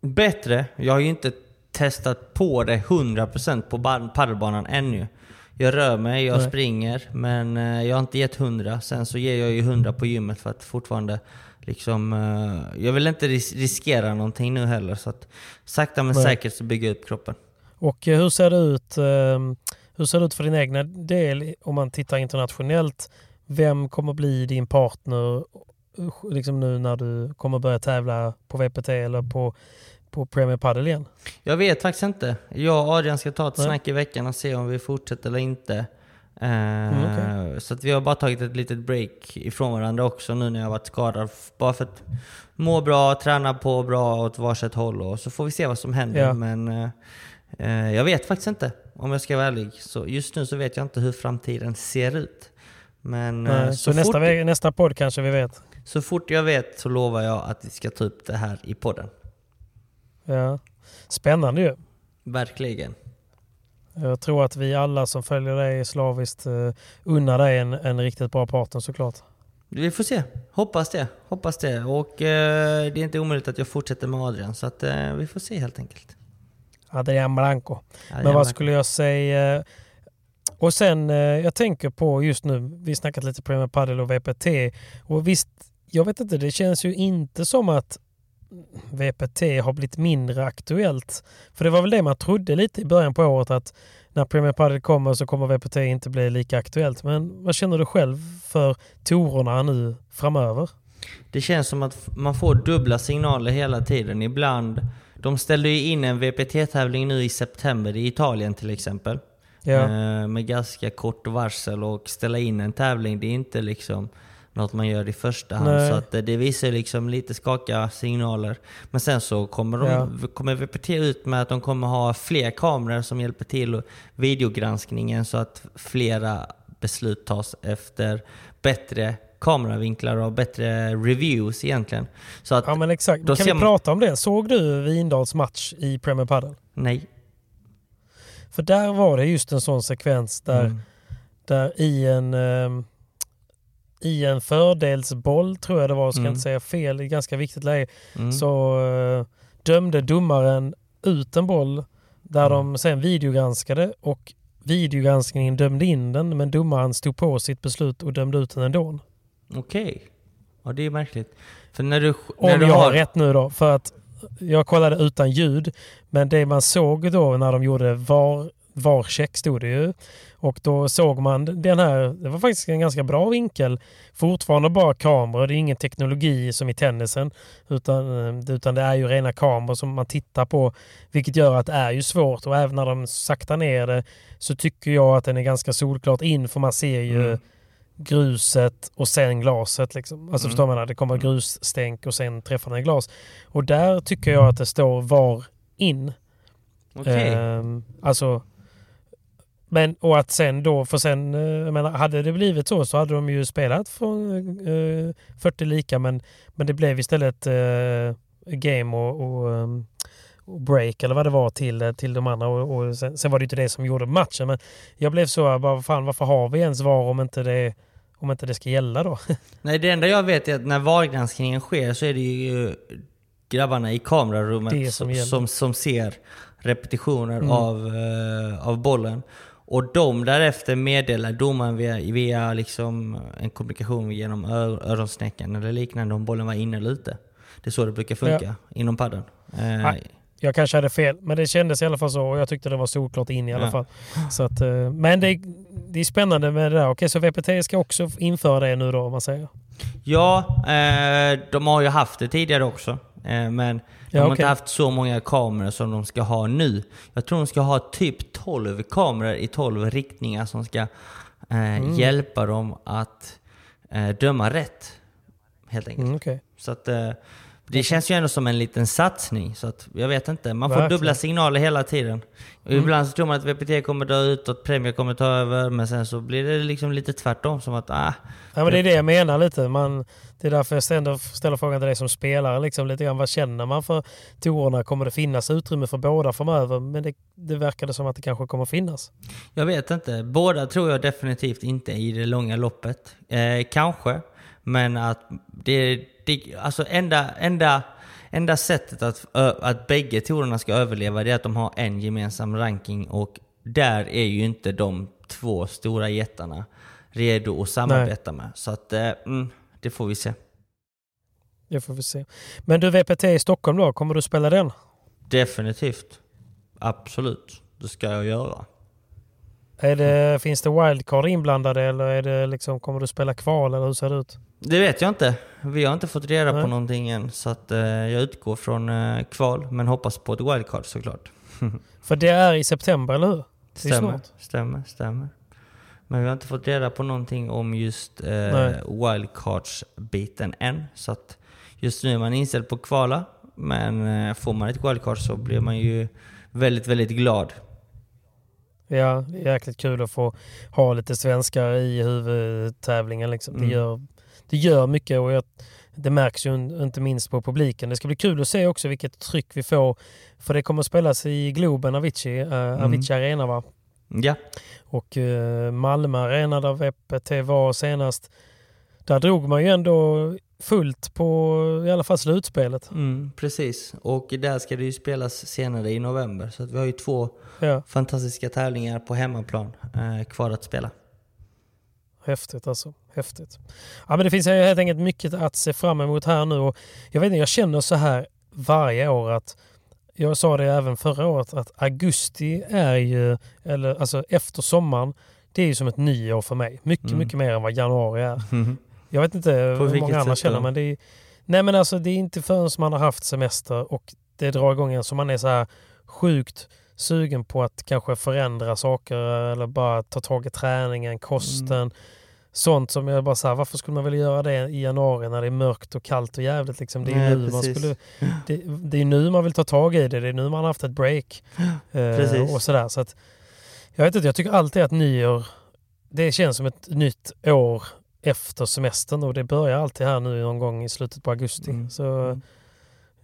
Bättre. Jag har ju inte testat på det 100% på padelbanan ännu. Jag rör mig, jag Nej. springer, men eh, jag har inte gett 100. Sen så ger jag ju 100 på gymmet för att fortfarande liksom... Eh, jag vill inte riskera någonting nu heller. Så att sakta men Nej. säkert så bygger jag upp kroppen. Och eh, hur ser det ut, ehm, hur ser det ut för din egna del om man tittar internationellt? Vem kommer bli din partner liksom nu när du kommer börja tävla på VPT eller på, på Premier Padel igen? Jag vet faktiskt inte. Jag och Adrian ska ta ett Nej. snack i veckan och se om vi fortsätter eller inte. Mm, okay. Så att vi har bara tagit ett litet break ifrån varandra också nu när jag varit skadad. Bara för att må bra, träna på bra åt varsitt håll och så får vi se vad som händer. Ja. Men eh, jag vet faktiskt inte om jag ska vara ärlig. Så just nu så vet jag inte hur framtiden ser ut. Men, så, så nästa, fort, nästa podd kanske vi vet? Så fort jag vet så lovar jag att vi ska ta upp det här i podden. Ja, Spännande ju. Verkligen. Jag tror att vi alla som följer dig slaviskt uh, unnar dig en, en riktigt bra partner såklart. Vi får se. Hoppas det. Hoppas det. Och uh, det är inte omöjligt att jag fortsätter med Adrian. Så att, uh, vi får se helt enkelt. Adrian Blanco. Adrian Men vad skulle jag säga? Och sen, jag tänker på just nu, vi snackat lite Premier Padel och VPT. Och visst, jag vet inte, det känns ju inte som att VPT har blivit mindre aktuellt. För det var väl det man trodde lite i början på året att när Premier Padel kommer så kommer VPT inte bli lika aktuellt. Men vad känner du själv för torerna nu framöver? Det känns som att man får dubbla signaler hela tiden. Ibland, de ställde ju in en VPT-tävling nu i september i Italien till exempel. Ja. Eh, med ganska kort varsel och ställa in en tävling, det är inte liksom något man gör i första hand. Nej. Så att eh, det visar liksom lite skakiga signaler. Men sen så kommer, de, ja. kommer VPT ut med att de kommer ha fler kameror som hjälper till videogranskningen så att flera beslut tas efter bättre kameravinklar och bättre reviews egentligen. Så att ja men exakt. Kan vi man... prata om det? Såg du Vindals match i Premier Padel? Nej. För där var det just en sån sekvens där, mm. där i en... Um, i en fördelsboll, tror jag det var, ska mm. inte säga fel, i ganska viktigt läge, mm. så uh, dömde domaren ut en boll där mm. de sen videogranskade och videogranskningen dömde in den men domaren stod på sitt beslut och dömde ut den ändå. Okej. Okay. Ja, det är märkligt. För när du, när Om du jag har rätt nu då, för att jag kollade utan ljud, men det man såg då när de gjorde var, var check stod det ju. Och då såg man den här, det var faktiskt en ganska bra vinkel. Fortfarande bara kameror, det är ingen teknologi som i tennisen. Utan, eh, utan det är ju rena kameror som man tittar på. Vilket gör att det är ju svårt och även när de saktar ner det så tycker jag att den är ganska solklart in för man ser ju mm. gruset och sen glaset. Liksom. Alltså mm. förstår man? Det kommer mm. grusstänk och sen träffar den glas. Och där tycker jag att det står VAR in. Okay. Um, alltså men och att sen då, för sen, eh, jag menar, hade det blivit så så hade de ju spelat från eh, 40 lika men, men det blev istället eh, game och, och, och, break eller vad det var till, till de andra och, och sen, sen, var det inte det som gjorde matchen. Men jag blev så, bara, fan, varför har vi ens VAR om inte det om inte det ska gälla då? Nej, det enda jag vet är att när VAR-granskningen sker så är det ju grabbarna i kamerarummet som, som, som, ser repetitioner mm. av, uh, av bollen. Och de därefter meddelar domaren via, via liksom en kommunikation genom öronsnäckan eller liknande om bollen var inne eller ute. Det är så det brukar funka ja. inom padden. Eh, jag kanske hade fel, men det kändes i alla fall så och jag tyckte det var solklart in i alla ja. fall. Så att, eh, men det, det är spännande med det där. Okej, så VPT ska också införa det nu då om man säger? Ja, eh, de har ju haft det tidigare också. Eh, men de ja, har okay. inte haft så många kameror som de ska ha nu. Jag tror de ska ha typ 12 kameror i 12 riktningar som ska eh, mm. hjälpa dem att eh, döma rätt. Helt enkelt. Mm, okay. Så att, eh, det känns ju ändå som en liten satsning. Så att, jag vet inte. Man får Verkligen. dubbla signaler hela tiden. Mm. Ibland så tror man att VPT kommer dö ut och Premier kommer ta över. Men sen så blir det liksom lite tvärtom. Som att, ah, ja, men det är det jag menar lite. Man, det är därför jag ställer, ställer frågan till dig som spelare. Liksom, lite grann, vad känner man för tourerna? Kommer det finnas utrymme för båda framöver? Men det, det verkar som att det kanske kommer finnas. Jag vet inte. Båda tror jag definitivt inte i det långa loppet. Eh, kanske. Men att det, det alltså enda, enda, enda sättet att, att bägge tourerna ska överleva det är att de har en gemensam ranking och där är ju inte de två stora jättarna redo att samarbeta Nej. med. Så att, eh, mm, det får vi se. Det får vi se. Men du, VPT i Stockholm då, kommer du spela den? Definitivt. Absolut. Det ska jag göra. Är det, finns det wildcard inblandade eller är det liksom, kommer du spela kval eller hur ser det ut? Det vet jag inte. Vi har inte fått reda Nej. på någonting än. Så att, eh, jag utgår från eh, kval, men hoppas på ett wildcard såklart. För det är i september, eller hur? Stämmer, stämmer, stämmer. Men vi har inte fått reda på någonting om just eh, wildcards-biten än. Så att just nu är man inställd på kvala. Men eh, får man ett wildcard så blir man ju väldigt, väldigt glad. Ja, det är jäkligt kul att få ha lite svenskar i huvudtävlingen. Liksom. Mm. Det, gör, det gör mycket och jag, det märks ju in- inte minst på publiken. Det ska bli kul att se också vilket tryck vi får. För det kommer att spelas i Globen, Avicii, uh, Avicii Arena va? Ja, Och eh, Malmö Arena där VPT var senast. Där drog man ju ändå fullt på i alla fall slutspelet. mm, precis. Och där ska det ju spelas senare i november. Så att vi har ju två Ja, fantastiska tävlingar på hemmaplan eh, kvar att spela. häftigt alltså. Häftigt. Ja, men det finns helt enkelt mycket att se fram emot här nu. Och jag, vet inte, jag känner så här varje år att jag sa det även förra året att augusti är ju, eller alltså efter sommaren, det är ju som ett nyår för mig. Mycket, Mm. mycket mer än vad januari är. Jag vet inte hur många andra känner men det är, Nej men alltså det är inte förrän man har haft semester och det drar igång en så man är så här sjukt sugen på att kanske förändra saker eller bara ta tag i träningen, kosten. Mm. Sånt som jag bara så här, varför skulle man vilja göra det i januari när det är mörkt och kallt och jävligt liksom. Det är, Nej, nu, man precis. skulle, det, det är nu man vill ta tag i det, det är nu man har haft ett break. Eh, och sådär. Så att, jag vet inte, jag tycker alltid att nyår, det känns som ett nytt år efter semestern och det börjar alltid här nu någon gång i slutet på augusti. Mm. Så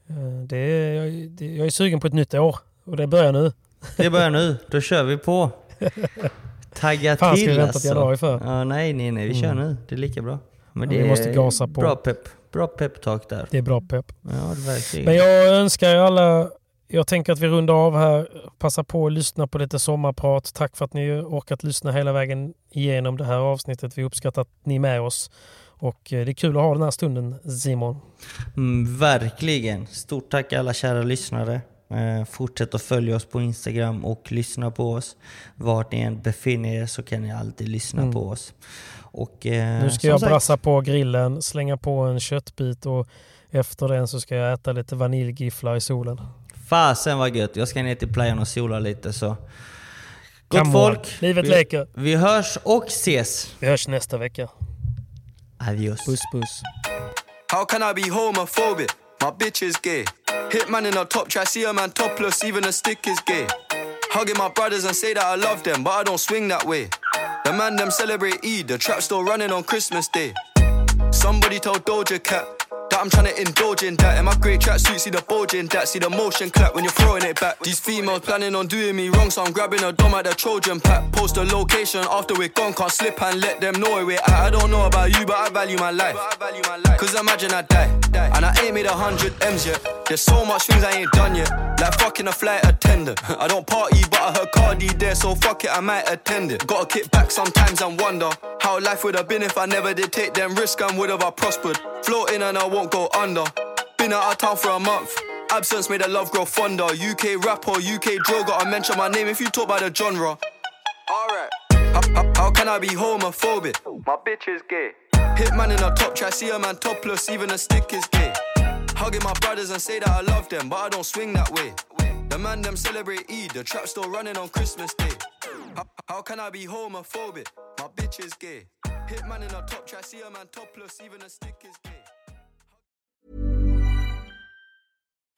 Mm. eh, det är, jag, det, jag är sugen på ett nytt år och det börjar nu. Det börjar nu, då kör vi på. Tagga Fan, till vänta alltså. januari för? Ja, nej, nej, nej, vi kör Mm. nu. Det är lika bra. Men Ja, det vi måste gasa på. Bra pepp. Bra pepptalk där. Det är bra pepp. Ja, det verkligen. Men jag önskar alla, jag tänker att vi rundar av här, passa på att lyssna på lite sommarprat. Tack för att ni orkat lyssna hela vägen igenom det här avsnittet. Vi uppskattar att ni är med oss. Och eh, det är kul att ha den här stunden, Simon. Mm, verkligen. Stort tack alla kära lyssnare. Eh, fortsätt att följa oss på Instagram och lyssna på oss. Vart ni än befinner er så kan ni alltid lyssna Mm. på oss. Och, eh, Nu ska jag sagt, brassa på grillen, slänga på en köttbit och efter den så ska jag äta lite vaniljgifflar i solen. Fasen vad gött. Jag ska ner till playan och sola lite så. Gott folk. Livet vi, leker. Vi hörs och ses. Vi hörs nästa vecka. Adios. Puss puss. How can I be homophobic? My bitch is gay. Hitman in a top try, see a man topless, even a stick is gay. Hugging my brothers and say that I love them, but I don't swing that way. The man them celebrate Eid, the trap still running on Christmas Day. Somebody told Doja Cat I'm trying to indulge in that. In my great tracksuit, see the bulging that, see the motion clap when you're throwing it back. These females planning on doing me wrong, so I'm grabbing a dom at the Trojan pack. Post a location after we're gone, can't slip and let them know where we're at. I don't know about you, but I value my life. Cause imagine I die, and I ain't made a hundred M's yet. There's so much things I ain't done yet, like fucking a flight attendant. I don't party, but I heard Cardi there, so fuck it, I might attend it. Gotta kick back sometimes and wonder how life would have been if I never did take them risks and would have I prospered. Floating and I won't go under. Been out of town for a month. Absence made the love grow fonder. UK rapper, UK drill, gotta mention my name if you talk about the genre. Alright. How, how, how can I be homophobic? My bitch is gay. Hitman in a top try, see a man topless, even a stick is gay. Hugging my brothers and say that I love them, but I don't swing that way. The man them celebrate Eid, the trap still running on Christmas Day. How, how can I be homophobic? My bitch is gay. Hitman in a top try, see a man topless, even a stick is gay.